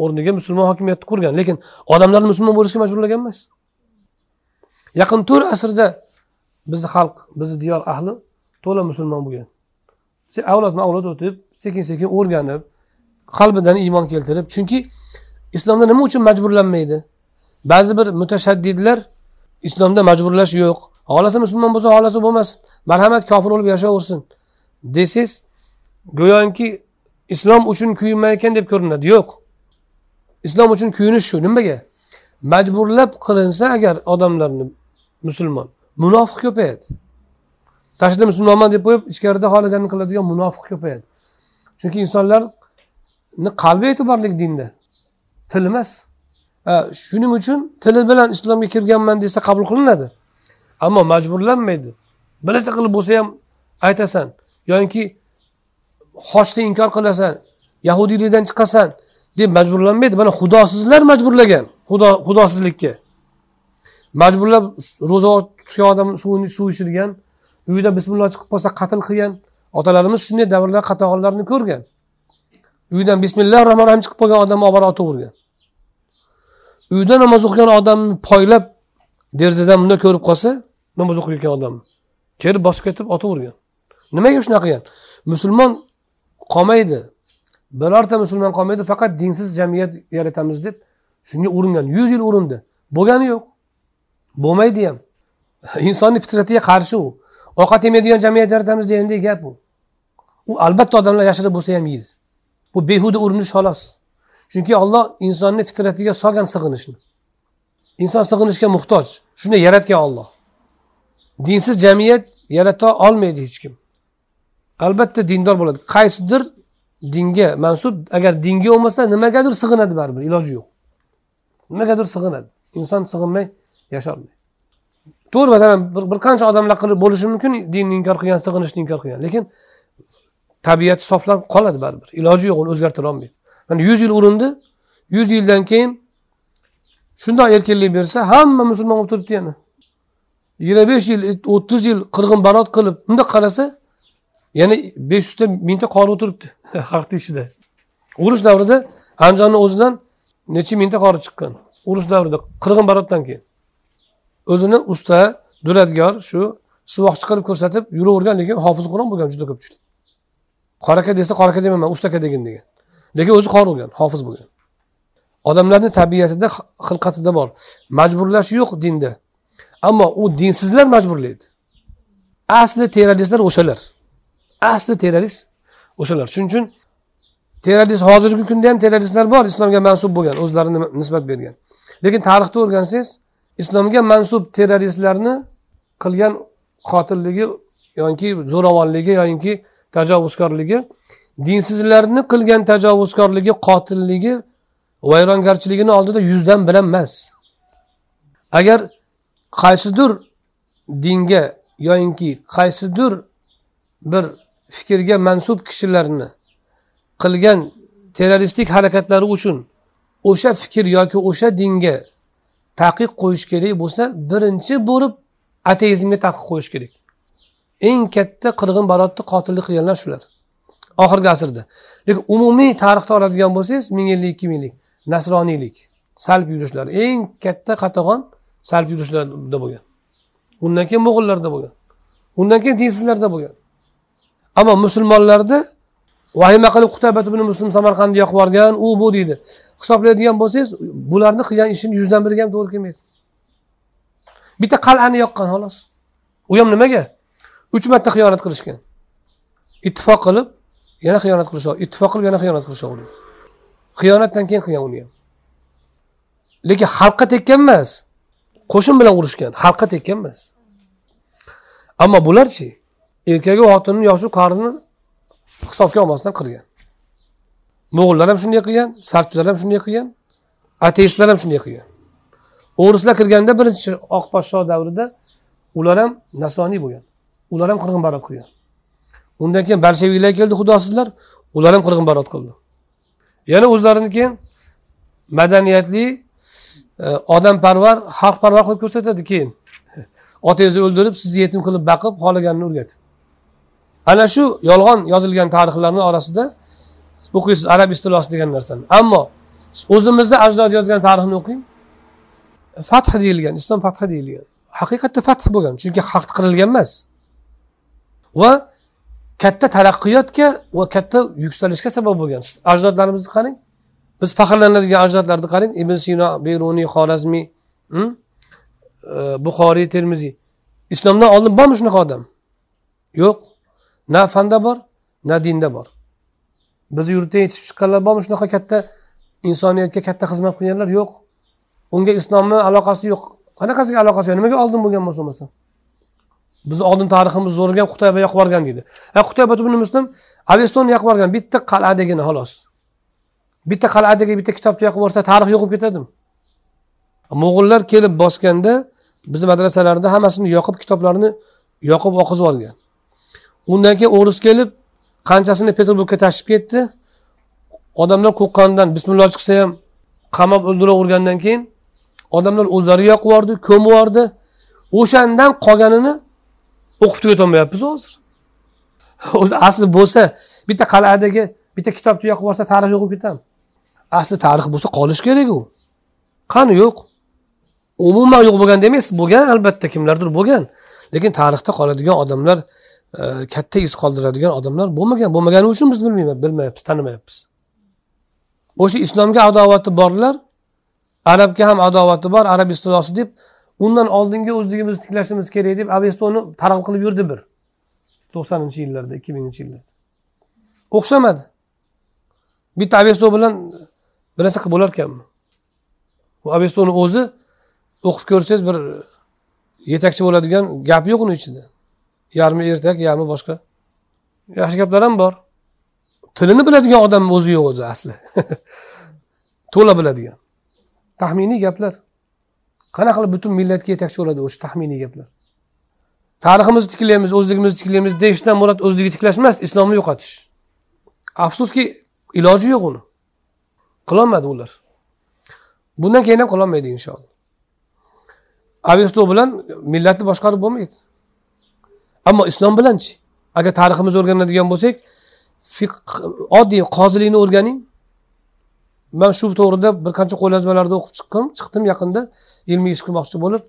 o'rniga musulmon hokimiyatni qurgan. Lekin odamlarni musulmon bo'lishga majburlagan emas. Yaqin to'rt asrda bizni xalq bizni diyor ahli to'la musulmon bo'lgan. Avlodma avlod o'tib sekin sekin o'rganib qalbidan iymon keltirib chunki islomda nima uchun majburlanmaydi? Ba'zi bir mutashaddidlar islomda majburlash yo'q. Xohlasa musulmon bo'lsa xohlasa bo'lmasin. Marhamat kofir bo'lib yashayversin desangiz go'yoki islom uchun kuyinmayotgan deb ko'rinadi. Yo'q. Islom uchun kuyinish shu. Nimaga? Majburlab qilinsa agar odamlarni musulmon munofiq ko'payadi. Tashqida musulmonman deb qo'yib ichkarida xohlaganini qiladigan munofiq ko'payadi. Chunki insonlarni qalbi e'tiborli dinda til emas. Shuning uchun tili bilan islomga kirganman desa qabul qilinadi. Ammo majburlanmaydi. Bilasa qilib bo'lsa ham aytasan yoki xochni inkor qilasan yahudiylikdan chiqasan deb majburlanmaydi. Mana xudosizlar majburlagan xudo xudosizlikka. Majburlab ro'za tutgan odam suvini suv ichirgan uyida bismillah chiqib qolsa qatl qilgan. Otalarimiz shunday davrlar qatag'onlarni ko'rgan. Uydan bismillah rohmanir rohim chiqib qolgan odamni olib borib otavergan. Uyda namoz o'qigan odamni poylab derazadan bunday ko'rib qolsa namoz o'qiyotgan odamni kelib bosib ketib otavergan. Nimaga shunaqa qilgan? Musulmon qolmaydi. Birorta musulmon qolmaydi faqat dinsiz jamiyat yaratamiz deb shunga uringan. Yuz yil urindi. Bo'lgani yo'q. Bo'lmaydi ham. Insonni fitratiga qarshi u. ovqat yemaydigan jamiyat yaratamiz endi gap u u albatta odamlar yashirib bo'lsa ham yeydi. Bu behuda urinish xolos. Chunki olloh insonni fitratiga solgan sig'inishni. Inson sig'inishga muhtoj. Shunday yaratgan olloh dinsiz jamiyat yarata olmaydi hech kim. Albatta dindor bo'ladi. Qaysidir dinga mansub agar dinga bo'lmasa nimagadir sig'inadi baribir. Iloji yo'q. Nimagadir sig'inadi. Inson sig'inmay yasholmaydi. To'g'ri masalan bir, qancha odamlar qilib bo'lishi mumkin dinni inkor qilgan sig'inishni inkor qilgan. Lekin tabiati soflab qoladi baribir. Iloji yo'q uni o'zgartira olmaydi. Mana yuz yil urindi yuz yildan keyin shundoq erkinlik bersa hamma musulmon bo'lib turibdi yana. Yigirma besh yil o'ttiz yil qirg'in barot qilib bundoq qarasa yana besh yuzta mingta qori o'tiribdi. Xalqni ichida urush davrida andijonni o'zidan necha mingta qori chiqqan? Urush davrida qirg'in barotdan keyin o'zini usta duradgor shu suvoqchi qilib ko'rsatib yuravergan lekin hofiz qur'on bo'lgan juda ko'pchilik. Qora aka desa qora aka demayman usta aka degin degan. Lekin o'zi qori bo'lgan hofiz bo'lgan. Odamlarni tabiatida xilqatida bor. Majburlash yo'q dinda. Ammo u dinsizlar majburlaydi asli terroristlar o'shalar. Asli terrorist o'shalar. Shuning uchun terrorist hozirgi kunda ham terroristlar bor islomga mansub bo'lgan o'zlarini nisbat bergan. Lekin tarixda o'rgansangiz islomga mansub terroristlarni qilgan qotilligi yoki zo'ravonligi yoki tajovuzkorligi dinsizlarni qilgan tajovuzkorligi qotilligi vayrongarchiligini oldida yuzdan bilan emas agar qaysidir dinga yoyinki qaysidir bir fikrga mansub kishilarni qilgan terroristik harakatlari uchun o'sha fikr yoki o'sha dinga taqiq qo'yish kerak bo'lsa birinchi bo'lib ateizmga taqiq qo'yish kerak. Eng katta qirg'in barotni qotillik qilganlar shular. Oxirgi asrda. Lekin umumiy tarixda oladigan bo'lsangiz ming yillik ikki minglik nasroniylik salb yurishlar eng katta qatag'on salb yurishlarda bo'lgan. Undan keyin mo'g'illarda bo'lgan. Undan keyin dinsizlarda bo'lgan. Ammo musulmonlarda vahima qilib qutabat ibn muslim samarqandni yoqib yuborgan u bu deydi. Hisoblaydigan bo'lsangiz bularni qilgan ishini yuzdan biriga ham to'g'ri kelmaydi. Bitta qal'ani yoqqan xolos. U ham nimaga? Uch marta xiyonat qilishgan. Ittifoq qilib yana xiyonat qilishaverdi ittifoq qilib yana xiyonat qilishaverdi xiyonatdan keyin qilgan uni ham. Lekin xalqqa tekkan emas qo'shin bilan urushgan xalqqa tekkan emas. Ammo bularchi erkagi xotinni yoshi qorini hisobga olmasdan qilgan. Mo'g'ullar ham shunday qilgan sarchilar ham shunday qilgan ateistlar ham shunday qilgan. O'rislar kirganda birinchi oq podsho davrida ular ham nasoniy bo'lgan. Ular ham qirg'inbarot qilgan. Undan keyin bolsheviklar keldi xudosizlar ular ham qirg'inbarot qildi. Yana o'zlarini keyin madaniyatli e, odamparvar xalqparvar qilib ko'rsatadi keyin. Otangizni o'ldirib sizni yetim qilib baqib xohlaganini o'rgatib. Ana shu yolg'on yozilgan tarixlarni orasida o'qiysiz arab istilosi degan narsani. Ammo o'zimizni ajdod yozgan tarixni o'qing. Fath deyilgan islom fathi deyilgan. Haqiqatda fath bo'lgan chunki haq qirilgan emas. Va katta taraqqiyotga va katta yuksalishga sabab bo'lgan. Ajdodlarimizni qarang. Biz faxrlanadigan ajdodlarni qarang. Ibn sino beruniy xorazmiy hm? buxoriy termiziy. Islomdan oldin bormi shunaqa odam? Yo'q. Na fanda bor na dinda bor. Bizni yurtdan yetishib chiqqanlar bormi? Shunaqa katta insoniyatga katta xizmat qilganlar yo'q. Unga islomni aloqasi yo'q. Qanaqasiga aloqasi yo'q? Nimaga oldin bo'lgan bo'lsa bo'lmasa bizni oldin tariximiz zo'rgan qutayba yoqib yuborgan deydi. Ha qutayba ibn muslim avestonni yoqib yuborgan bitta qal'adagina xolos. Bitta qal'adagi bitta kitobni yoqib yuborsa tarix yo'qib ketadimi? Mo'g'ullar kelib bosganda bizni madrasalarda hammasini yoqib kitoblarni yoqib oqizib yuborgan undan keyin o'g'risi kelib qanchasini peterburgga tashib ketdi? Odamlar qo'rqqanidan bismillah chiqsa ham qamab o'ldiravergandan keyin odamlar o'zlari yoqib yubordi ko'mib yubordi o'shandan qolganini o'qib tugatolmayapmiz hozir. O'zi asli bo'lsa bitta qal'adagi bitta kitobni yoqib yuborsa tarix yo'q bo'lib ketadi. Asli tarix bo'lsa qolishi kerak u. Qani yo'q? Umuman yo'q bo'lgan demaysiz bo'lgan albatta kimlardir bo'lgan. Lekin tarixda qoladigan odamlar katta iz qoldiradigan odamlar bo'lmagan. Bo'lmagani uchun biz bilmaymiz bilmayapmiz tanimayapmiz. O'sha islomga adovati borlar arabga ham adovati bor arab istilosi deb undan oldingi o'zligimizni tiklashimiz kerak deb avestoni targ'ib qilib yurdi bir to'qsoninchi yillarda ikki minginchi yillarda. O'xshamadi. Bitta avesto bilan bir narsa qilib bo'larkanmi bu avestoni o'zi o'qib ko'rsangiz bir yetakchi bo'ladigan gap yo'q uni ichida. Yarmi ertak yarmi boshqa. Yaxshi gaplar ham bor. Tilini biladigan odam o'zi yo'q o'zi asli. To'la biladigan. Taxminiy gaplar. Qanaqa qilib butun millatga yetakchi bo'ladi o'sha taxminiy gaplar? Tariximizni tiklaymiz o'zligimizni tiklaymiz deyishdan murod o'zligi tiklash emas islomni yo'qotish. Afsuski iloji yo'q uni. Qilolmadi ular. Bundan keyin ham qilolmaydi inshaalloh. Avesto bilan millatni boshqarib bo'lmaydi. Ammo islom bilanchi. Agar tariximizni o'rganadigan bo'lsak oddiy qozilikni o'rganing. Man shu to'g'rida bir qancha qo'lyozmalarni o'qib chiqqim chiqdim yaqinda. Ilmiy ish qilmoqchi bo'lib.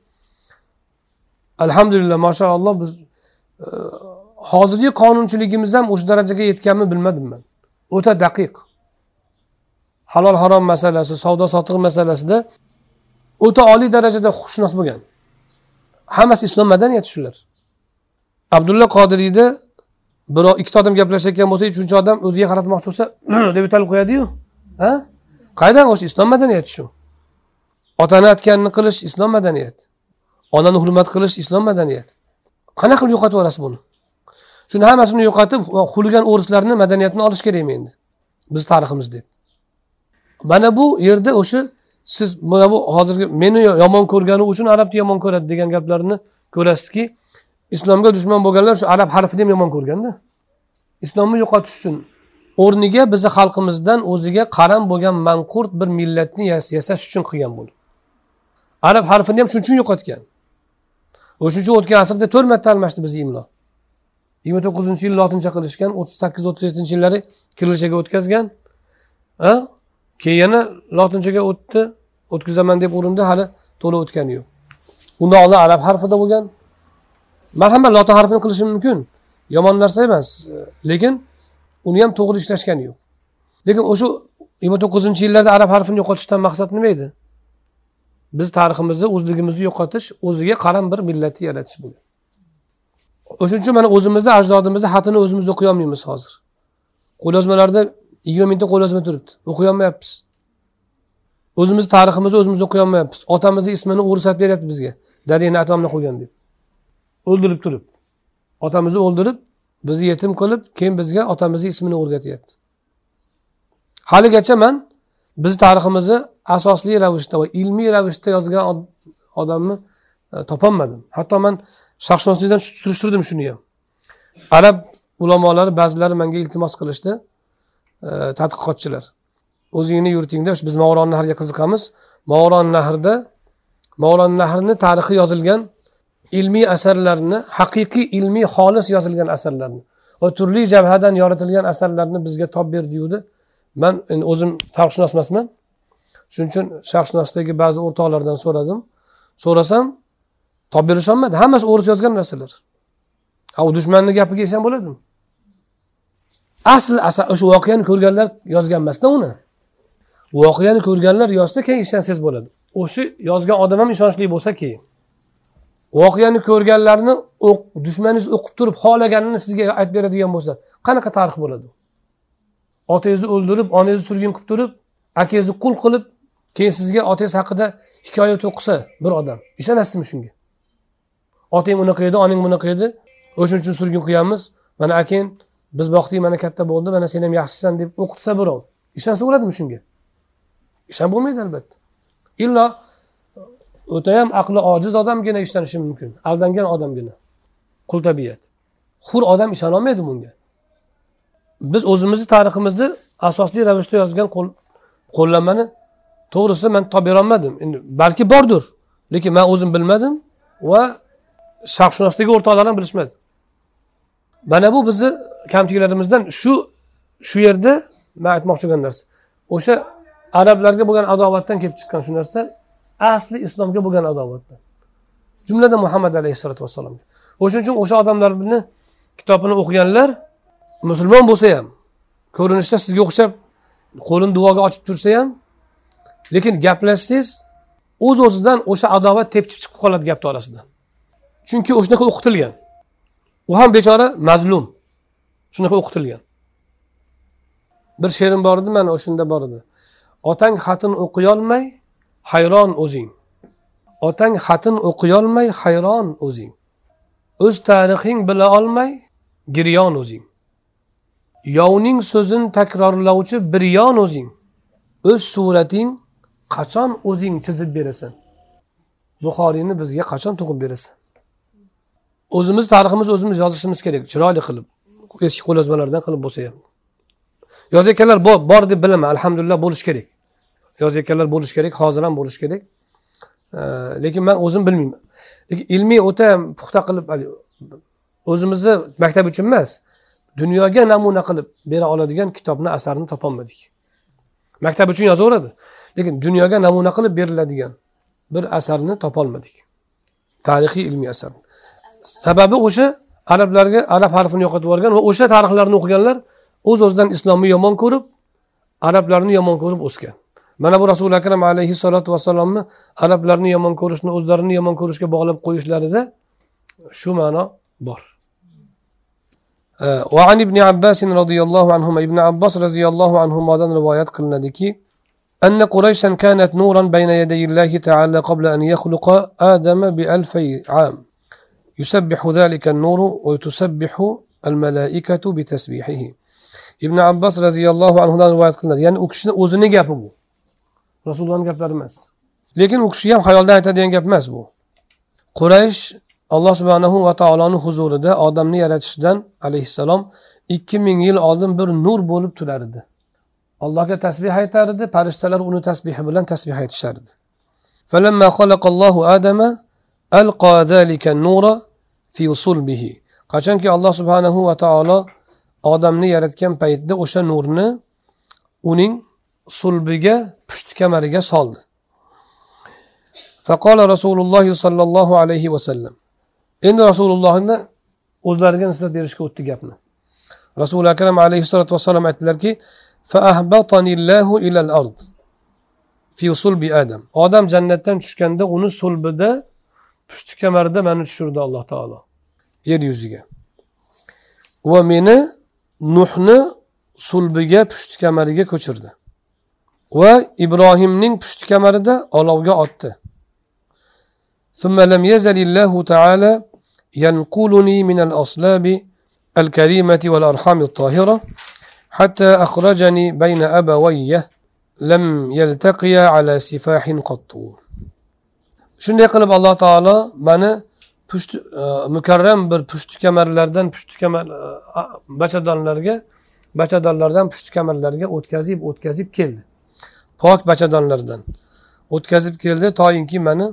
Alhamdulillah mashaalloh biz e, hozirgi qonunchiligimiz ham o'sha darajaga yetganmi bilmadim man o'ta daqiq. Halol harom masalasi savdo sotiq masalasida o'ta oliy darajada huquqshunos bo'lgan. Hammasi islom madaniyati shular. Abdulla qodiriyda birov ikkita odam gaplashayotgan bo'lsa uchinchi odam o'ziga qaratmoqchi bo'lsa deb yo'talib qo'yadiyu. Ha? Qaydan o'sha islom madaniyati shu. Otani aytganini qilish islom madaniyati. Onani hurmat qilish islom madaniyati. Qanaqa qilib yo'qotib yuborasiz buni? Shuni hammasini yo'qotib xuligan o'rislarni madaniyatini olish kerakmi endi? Biz tariximiz deb. Mana bu yerda o'sha siz mana bu hozirgi meni yomon ko'rgani uchun arabni yomon ko'radi degan gaplarni ko'rasizki islomga dushman bo'lganlar shu arab harfini ham yomon ko'rganda. Islomni yo'qotish uchun o'rniga bizni xalqimizdan o'ziga qaram bo'lgan manqurt bir millatni yasash uchun qilgan buni arab harfini ham shuning uchun yo'qotgan. O'shaning uchun o'tgan asrda to'rt marta almashdi bizni imlo. Yigirma to'qqizinchi yil lotincha qilishgan o'ttiz sakkiz o'ttiz yettinchi yillari kirillchaga o'tkazgan keyin yana lotinchaga o'tdi o'tkazaman deb urindi hali to'la o'tgani yo'q. Undan oldin arab harfida bo'lgan. Marhamat ham lotin harfini qilishim mumkin. Yomon narsa emas. Lekin uni ham to'g'ri ishlashgani yo'q. Lekin o'sha yigirma to'qqizinchi yillarda arab harfini yo'qotishdan maqsad nima edi? Biz tariximizni o'zligimizni yo'qotish o'ziga qaram bir millatni yaratish bo'lgan o'shaning uchun mana o'zimizni ajdodimizni xatini o'zimiz o'qiy olmaymiz hozir. Qo'lyozmalarda yigirma mingta qo'lyozma turibdi. O'qiy olmayapmiz. O'zimizni tariximizni o'zimiz o'qiy olmayapmiz. Otamizni ismini o'rsatib beryapti bizga. Dadangni atomni qo'ygan deb. O'ldirib turib otamizni o'ldirib bizni yetim qilib keyin bizga otamizni ismini o'rgatyapti. Haligacha man bizni tariximizni asosli ravishda va ilmiy ravishda yozgan odamni e, topolmadim. Hatto man sharqshunoslikdan surishtirdim shuni ham. Arab ulamolari ba'zilari menga iltimos qilishdi e, tadqiqotchilar. O'zingni yurtingda biz movaron nahrga qiziqamiz. Movaron nahrda movaron nahrni tarixi yozilgan ilmiy asarlarni haqiqiy ilmiy xolis yozilgan asarlarni va turli jabhadan yoritilgan asarlarni bizga topib ber deyuvdi. Man o'zim tarixshunos emasman shuning uchun sharqshunosdagi ba'zi o'rtoqlardan so'radim. So'rasam topib berisholmadi. Hammasi o'ris yozgan narsalar. A u dushmanni gapiga ishon bo'ladimi? Asl asar o'sha voqeani ko'rganlar yozgan emasda uni. Voqeani ko'rganlar yozsa keyin ishonsangiz bo'ladi. O'sha yozgan odam ham ishonchli bo'lsa keyin voqeani ko'rganlarni dushmaningiz o'qib turib xohlaganini sizga aytib beradigan bo'lsa qanaqa tarix bo'ladi otangizni o'ldirib onangizni surgun qilib turib akangizni qul qilib keyin sizga otangiz haqida hikoya to'qisa bir odam. Ishonasizmi shunga? Otang unaqa edi onang bunaqa edi o'shaning uchun surgun qilganmiz. Mana akang biz boqdik mana katta bo'ldi mana sen ham yaxshisan deb o'qitsa birov. Ishonsa bo'ladimi shunga? Ishonib bo'lmaydi albatta. Illo o'tayam aqli ojiz odamgina ishlanishi mumkin aldangan odamgina. Qul tabiat. Hur odam ishonolmaydi bunga. Biz o'zimizni tariximizni asosli ravishda yozgan qo'llanmani to'g'risida man topib berolmadim. Endi balki bordir lekin man o'zim bilmadim va sharqshunosdagi o'rtoqlar ham bilishmadi mana bu bizni kamchiliklarimizdan shu shu yerda man aytmoqchi bo'lgan narsa. O'sha arablarga bo'lgan adovatdan kelib chiqqan shu narsa asli islomga bo'lgan adovatdan jumladan muhammad alayhissalotu vassalomga. O'shaning uchun o'sha odamlarni kitobini o'qiganlar musulmon bo'lsa ham ko'rinishda sizga o'xshab qo'lini duoga ochib tursa ham lekin gaplashsangiz o'z o'zidan o'sha adovat tepchib chiqib qoladi gapni orasidan. Chunki o'shanaqa o'qitilgan. U ham bechora mazlum. Shunaqa o'qitilgan. Bir she'rim bor edi mana o'shanda bor edi. Otang xatini o'qiyolmay hayron o'zing. Otang xatin o'qiyolmay hayron o'zing. O'z tarixing bila olmay giryon o'zing. Yovning so'zin takrorlovchi biryon o'zing. O'z surating qachon o'zing chizib berasan? Buxoriyni bizga qachon tug'ib berasan? O'zimiz tariximizni o'zimiz yozishimiz kerak. Chiroyli qilib eski qo'lyozmalardan qilib bo'lsa ham. Yozayotganlar bor deb bilaman. Alhamdulillah bo'lishi kerak. Yozayotganlar bo'lishi kerak hozir ham bo'lishi kerak. Lekin man o'zim bilmayman. Lekin ilmiy o'ta puxta qilib o'zimizni maktab uchun emas dunyoga namuna qilib bera oladigan kitobni asarni topolmadik. Maktab uchun yozaveradi. Lekin dunyoga namuna qilib beriladigan bir asarni topolmadik. Tarixiy ilmiy asar. Sababi o'sha arablarga arab harfini yo'qotib yuborgan va o'sha tarixlarni o'qiganlar o'z o'zidan islomni yomon ko'rib arablarni yomon ko'rib o'sgan. mana bu rasuli akram alayhi salotu vassalomni arablarni yomon ko'rishni o'zlarini yomon ko'rishga bog'lab qo'yishlarida شو معنى bor. وعن ابن عباس رضي الله عنهما ابن عباس رضي الله عنهما دان روايات قلنا لك أن قريشا كانت نورا بين يدي الله تعالى قبل أن يخلق آدم بألفي عام يسبح ذلك النور وتسبح الملائكة بتسبيحه ابن عباس رضي الله عنهما روايات قلنا يعني أكشن أوزني جابه rasulullohni gaplari emas lekin u kishi ham xayoldan aytadigan gap emas bu quraysh alloh subhanahu va taoloni huzurida odamni yaratishidan alayhissalom ikki ming yil oldin bir nur bo'lib turar edi allohga tasbeh aytar edi farishtalar uni tasbehi bilan tasbeh aytishardi فلما خلق الله آدم ألقى ذلك النور في صلبه qachonki alloh subhanahu va taolo odamni yaratgan paytda o'sha nurni uning sulbiga pushti kamariga soldi. Faqola rasululloh sollallohu alayhi vasallam endi rasulullohni o'zlariga nisbat berishga o'tdi gapni. Rasuli akram alayhissalotu vassalom aytdilarki adam. Odam jannatdan tushganda uni sulbida pushti kamarida mani tushirdi alloh taolo. Yer yuziga. Va meni nuhni sulbiga pushti kamariga ko'chirdi. va ibrohimning pushti kamarida olovga otdi ثم لم يزل الله تعالى ينقلني من الأصلاب الكريمة والأرحام الطاهرة حتى أخرجني بين أبوي لم يلتقيا على سفاح قط shunday qilib alloh taolo mani pusht e, mukarram bir pushti kamarlardan pushti kamar e, bachadonlarga bachadonlardan pushti kamarlarga o'tkazib o'tkazib keldi Pok bachadonlardan o'tkazib keldi. Toyinki mani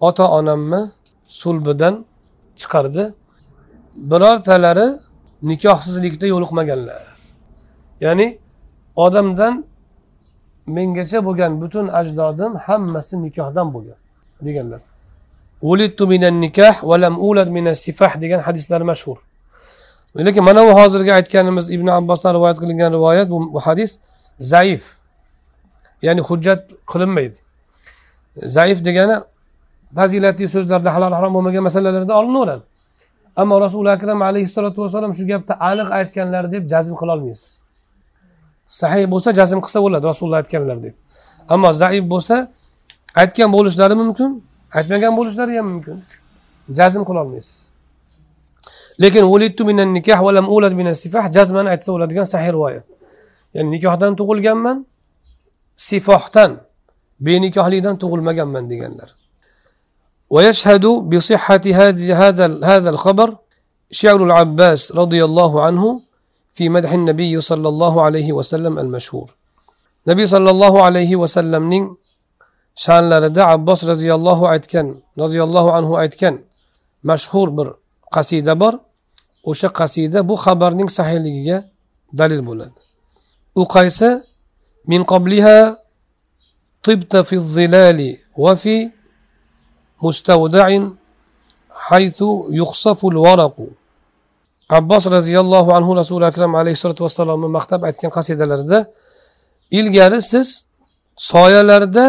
ota onamni sulbidan chiqardi. Birortalari nikohsizlikda yo'liqmaganlar. Ya'ni odamdan mengacha bo'lgan butun ajdodim hammasi nikohdan bo'lgan deganlar. Ulittu minan nikah va lam ulad minas sifah degan hadislar mashhur. Lekin mana bu hozirgi aytganimiz ibn abbosdan rivoyat qilingan rivoyat bu, bu hadis zaif. Ya'ni hujjat qilinmaydi. Zaif degani fazilatli so'zlarda halol harom bo'lmagan masalalarda olinaveradi ammo rasuli akram alayhissalotu vassalom shu gapni aniq aytganlar deb jazm qilolmaysiz sahiy bo'lsa jazm qilsa bo'ladi rasululloh aytganlar deb. Ammo zaif bo'lsa aytgan bo'lishlari mumkin aytmagan bo'lishlari ham mumkin. Jazm qilolmaysiz lekin nikah va ulad minas sifah jazman aytsa bo'ladigan sahih rivoyat. Ya'ni nikohdan tug'ilganman sifohdan benikohlikdan tug'ilmaganman deganlar. ويشهد بصحة هذه هذا هذا الخبر شعر العباس رضي الله عنه في مدح النبي صلى الله عليه وسلم المشهور. نبي صلى الله عليه وسلم نين شان لردع عباس رضي الله عتكن رضي الله عنه عتكن مشهور بر قصيدة بر وش قصيدة؟ بو خبر نين صحيح دليل بولد. وقيسه min qobliha طبت في الظلال وفي مستودع حيث يخصف الورق abbos roziyallohu anhu rasuli akram alayhissalotu vassalomni maqtab aytgan qasidalarida ilgari siz soyalarda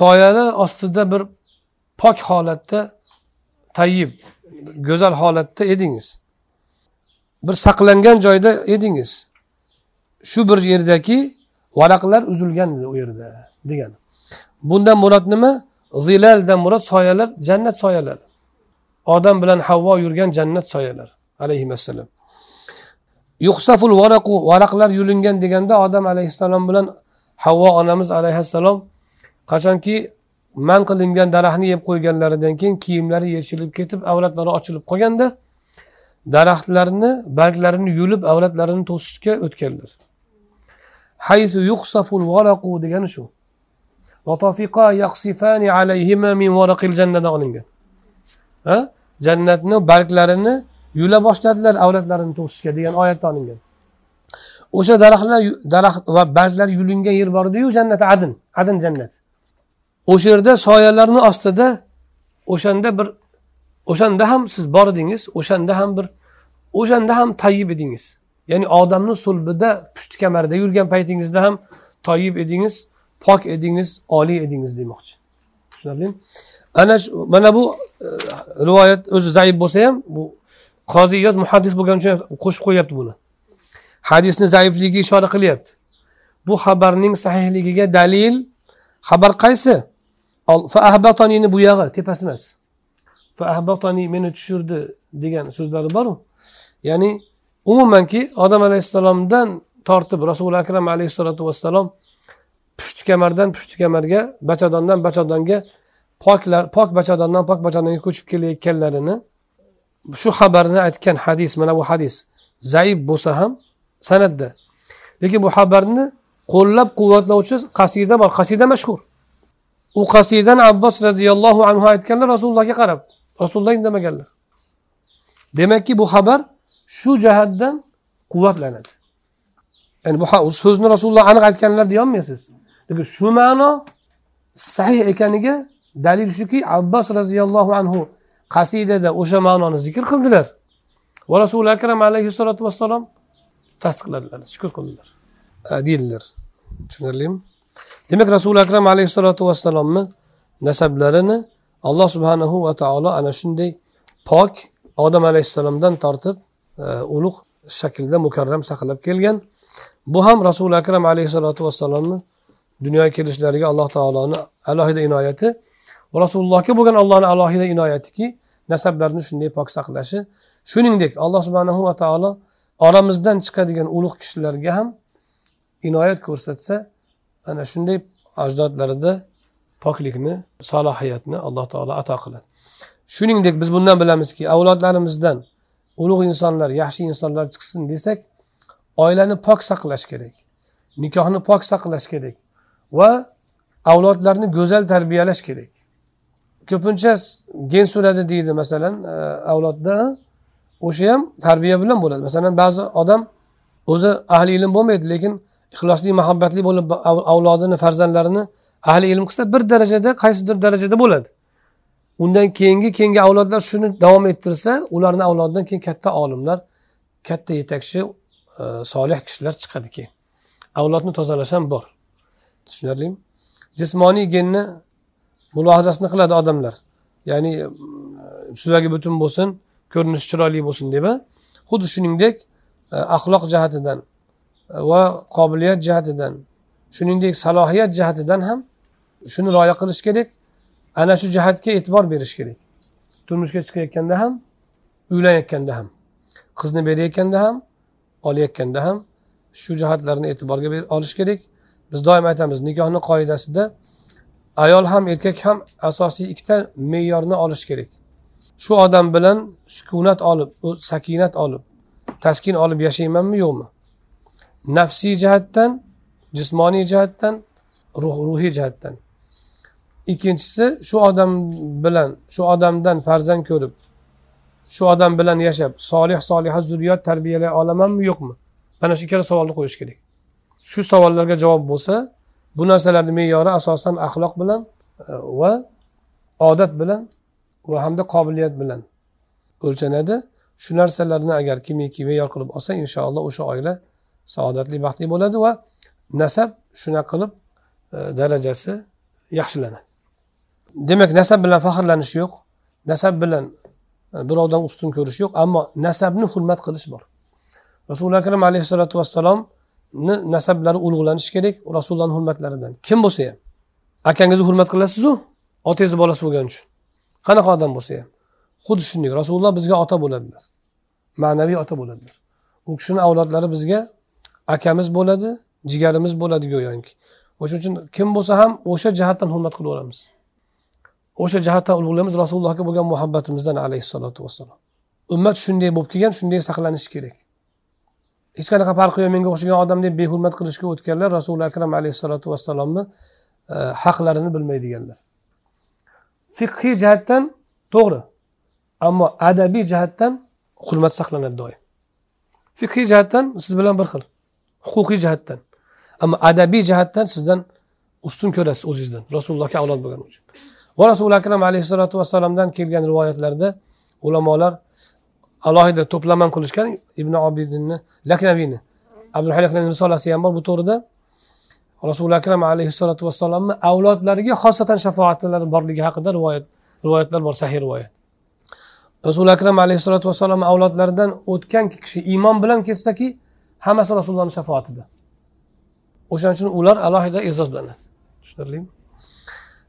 soyalar ostida bir pok holatda tayyib go'zal holatda edingiz bir saqlangan joyda edingiz shu bir yerdaki varaqlar uzilgan u yerda degan. Bundan murod nima? Zilaldan murod soyalar jannat soyalari odam bilan havvo yurgan jannat soyalar alayhissalom yuqsaful varaqu varaqlar yulingan deganda odam alayhissalom bilan havvo onamiz alayhissalom qachonki man qilingan daraxtni yeb qo'yganlaridan keyin kiyimlari yechilib ketib avlatlari ochilib qolganda daraxtlarni barglarini yulib avratlarini to'sishga o'tganlar. Haysu yuqsaful varaqu degani shu olingan jannatni barglarini yula boshladilar avlatlarini to'sishga degan oyatda olingan o'sha daraxtlar daraxt va barglar yulingan yer bor ediyu jannati adin adin jannat o'sha yerda soyalarni ostida o'shanda bir o'shanda ham siz bor edingiz o'shanda ham bir o'shanda ham tayyib edingiz ya'ni odamni sulbida pushti kamarda yurgan paytingizda ham toyib edingiz pok edingiz oliy edingiz demoqchi. Tushunarlimi? Ana shu mana bu e, rivoyat o'zi zaif bo'lsa ham bu qozi yoz muhaddis bo'lgani uchun qo'shib qo'yyapti buni. Hadisni zaifligiga ishora qilyapti. Bu xabarning sahihligiga dalil. Xabar qaysi? Faahbatonini buyog'i tepasi emas faahbatoni meni tushirdi degan so'zlari boru. Ya'ni umumanki odam alayhissalomdan tortib rasuli akram alayhissalotu vassalom pushti kamardan pushti kamarga bachadondan bachadonga poklar pok bachadondan pok bachadonga ko'chib kelayotganlarini shu xabarni aytgan hadis mana bu hadis zaif bo'lsa ham san'atda. Lekin bu xabarni qo'llab quvvatlovchi qasida bor qasida mashhur. U qasidani abbos roziyallohu anhu aytganlar rasulullohga qarab rasululloh indamaganlar. Demakki bu xabar shu jihatdan quvvatlanadi. Ya'ni bu so'zni rasululloh aniq aytganlar deyolmaysiz. Lekin shu ma'no sahih ekaniga dalil shuki abbos roziyallohu anhu qasidada o'sha ma'noni zikr qildilar. Va rasuli akram alayhissalotu vassalom tasdiqladilar shukur qildilar. E, deydilar. Tushunarlimi? Demak rasuli akram alayhissalotu vassalomni nasablarini alloh subhanahu va taolo ana shunday pok odam alayhissalomdan tortib E, ulug' shaklda mukarram saqlab kelgan. Bu ham rasuli akram alayhissalotu vassalomni dunyoga kelishlariga alloh taoloni alohida inoyati va rasulullohga bo'lgan allohni alohida inoyatiki nasablarni shunday pok saqlashi. Shuningdek alloh subhanahu va taolo oramizdan chiqadigan ulug' kishilarga ham inoyat ko'rsatsa ana shunday ajdodlarida poklikni salohiyatni alloh taolo ato qiladi. Shuningdek biz bundan bilamizki avlodlarimizdan ulug' insonlar yaxshi insonlar chiqsin desak oilani pok saqlash kerak nikohni pok saqlash kerak va avlodlarni go'zal tarbiyalash kerak. Ko'pincha gen so'radi deydi masalan e, avlodda o'sha ham tarbiya bilan bo'ladi. Masalan ba'zi odam o'zi ahli ilm bo'lmaydi lekin ixlosli muhabbatli bo'lib avlodini farzandlarini ahli ilm qilsa bir darajada qaysidir darajada bo'ladi. Undan keyingi keyingi avlodlar shuni davom ettirsa ularni avlodidan keyin katta olimlar katta yetakchi e, solih kishilar chiqadi keyin avlodni tozalash ham bor. Tushunarlimi? Jismoniy genni mulohazasini qiladi odamlar. Ya'ni mm, e, suyagi butun bo'lsin ko'rinishi chiroyli bo'lsin deb xuddi shuningdek e, axloq jihatidan e, va qobiliyat jihatidan shuningdek salohiyat jihatidan ham shuni rioya qilish kerak. Ana shu jihatga e'tibor berish kerak. Turmushga chiqayotganda ham uylanayotganda ham qizni berayotganda ham olayotganda ham shu jihatlarni e'tiborga olish kerak. Biz doim aytamiz nikohni qoidasida ayol ham erkak ham asosiy ikkita me'yorni olish kerak. Shu odam bilan sukunat olib sakinat olib taskin olib yashaymanmi yo'qmi? Nafsiy jihatdan jismoniy jihatdan ruh ruhiy jihatdan. Ikkinchisi shu odam bilan shu odamdan farzand ko'rib shu odam bilan yashab solih soliha zurriyot tarbiyalay olamanmi yo'qmi? Mana shu ikkala savolni qo'yish kerak. Shu savollarga javob bo'lsa bu narsalarni me'yori asosan axloq bilan e, va odat bilan va hamda qobiliyat bilan o'lchanadi. Shu narsalarni agar kimiki me'yor qilib olsa inshaalloh o'sha oila saodatli baxtli bo'ladi va nasab shunaqa qilib e, darajasi yaxshilanadi. Demak nasab bilan faxrlanish yo'q nasab bilan e, birovdan ustun ko'rish yo'q ammo nasabni hurmat qilish bor. Rasuli akram alayhissalotu vassalomni nasablari ulug'lanishi kerak rasulullohni hurmatlaridan. Kim bo'lsa ham. Akangizni hurmat qilasizu otangizni bolasi bo'lgani uchun. Qanaqa odam bo'lsa ham. Xuddi shunday rasululloh bizga ota bo'ladilar. Ma'naviy ota bo'ladilar. U kishini avlodlari bizga akamiz bo'ladi jigarimiz bo'ladi go'yoki. O'sha uchun kim bo'lsa ham o'sha jihatdan hurmat qilaveramiz. O'sha jihatdan ulug'laymiz rasulullohga bo'lgan muhabbatimizdan alayhissalotu vassalom. Ummat shunday bo'lib kelgan shunday saqlanishi kerak. Hech qanaqa farqi yo'q menga o'xshagan odam deb behurmat qilishga o'tganlar rasuli akram alayhissalotu vassalomni e, haqlarini bilmaydiganlar fiqhiy jihatdan to'g'ri ammo adabiy jihatdan hurmat saqlanadi doim. Fiqhiy jihatdan siz bilan bir xil huquqiy jihatdan. Ammo adabiy jihatdan sizdan ustun ko'rasiz o'zingizdan rasulullohga avlod bo'lgani uchun. Va rasuli akram alayhissalotu vassalomdan kelgan rivoyatlarda ulamolar alohida to'plama qilishgan ibn obidinni laknaviyni abdulhay laknaviyni risolasi ham bor. Bu to'g'rida rasuli akram alayhissalotu vassalomni avlodlariga xosatan shafaatlari borligi haqida rivoyat rivoyatlar bor sahiy rivoyat. Rasuli akram alayhissalotu vassalom avlodlaridan o'tgan kishi iymon bilan ketsaki hammasi rasulullohni shafoatida o'shaning uchun ular alohida e'zozlanadi. Tushunarlimi?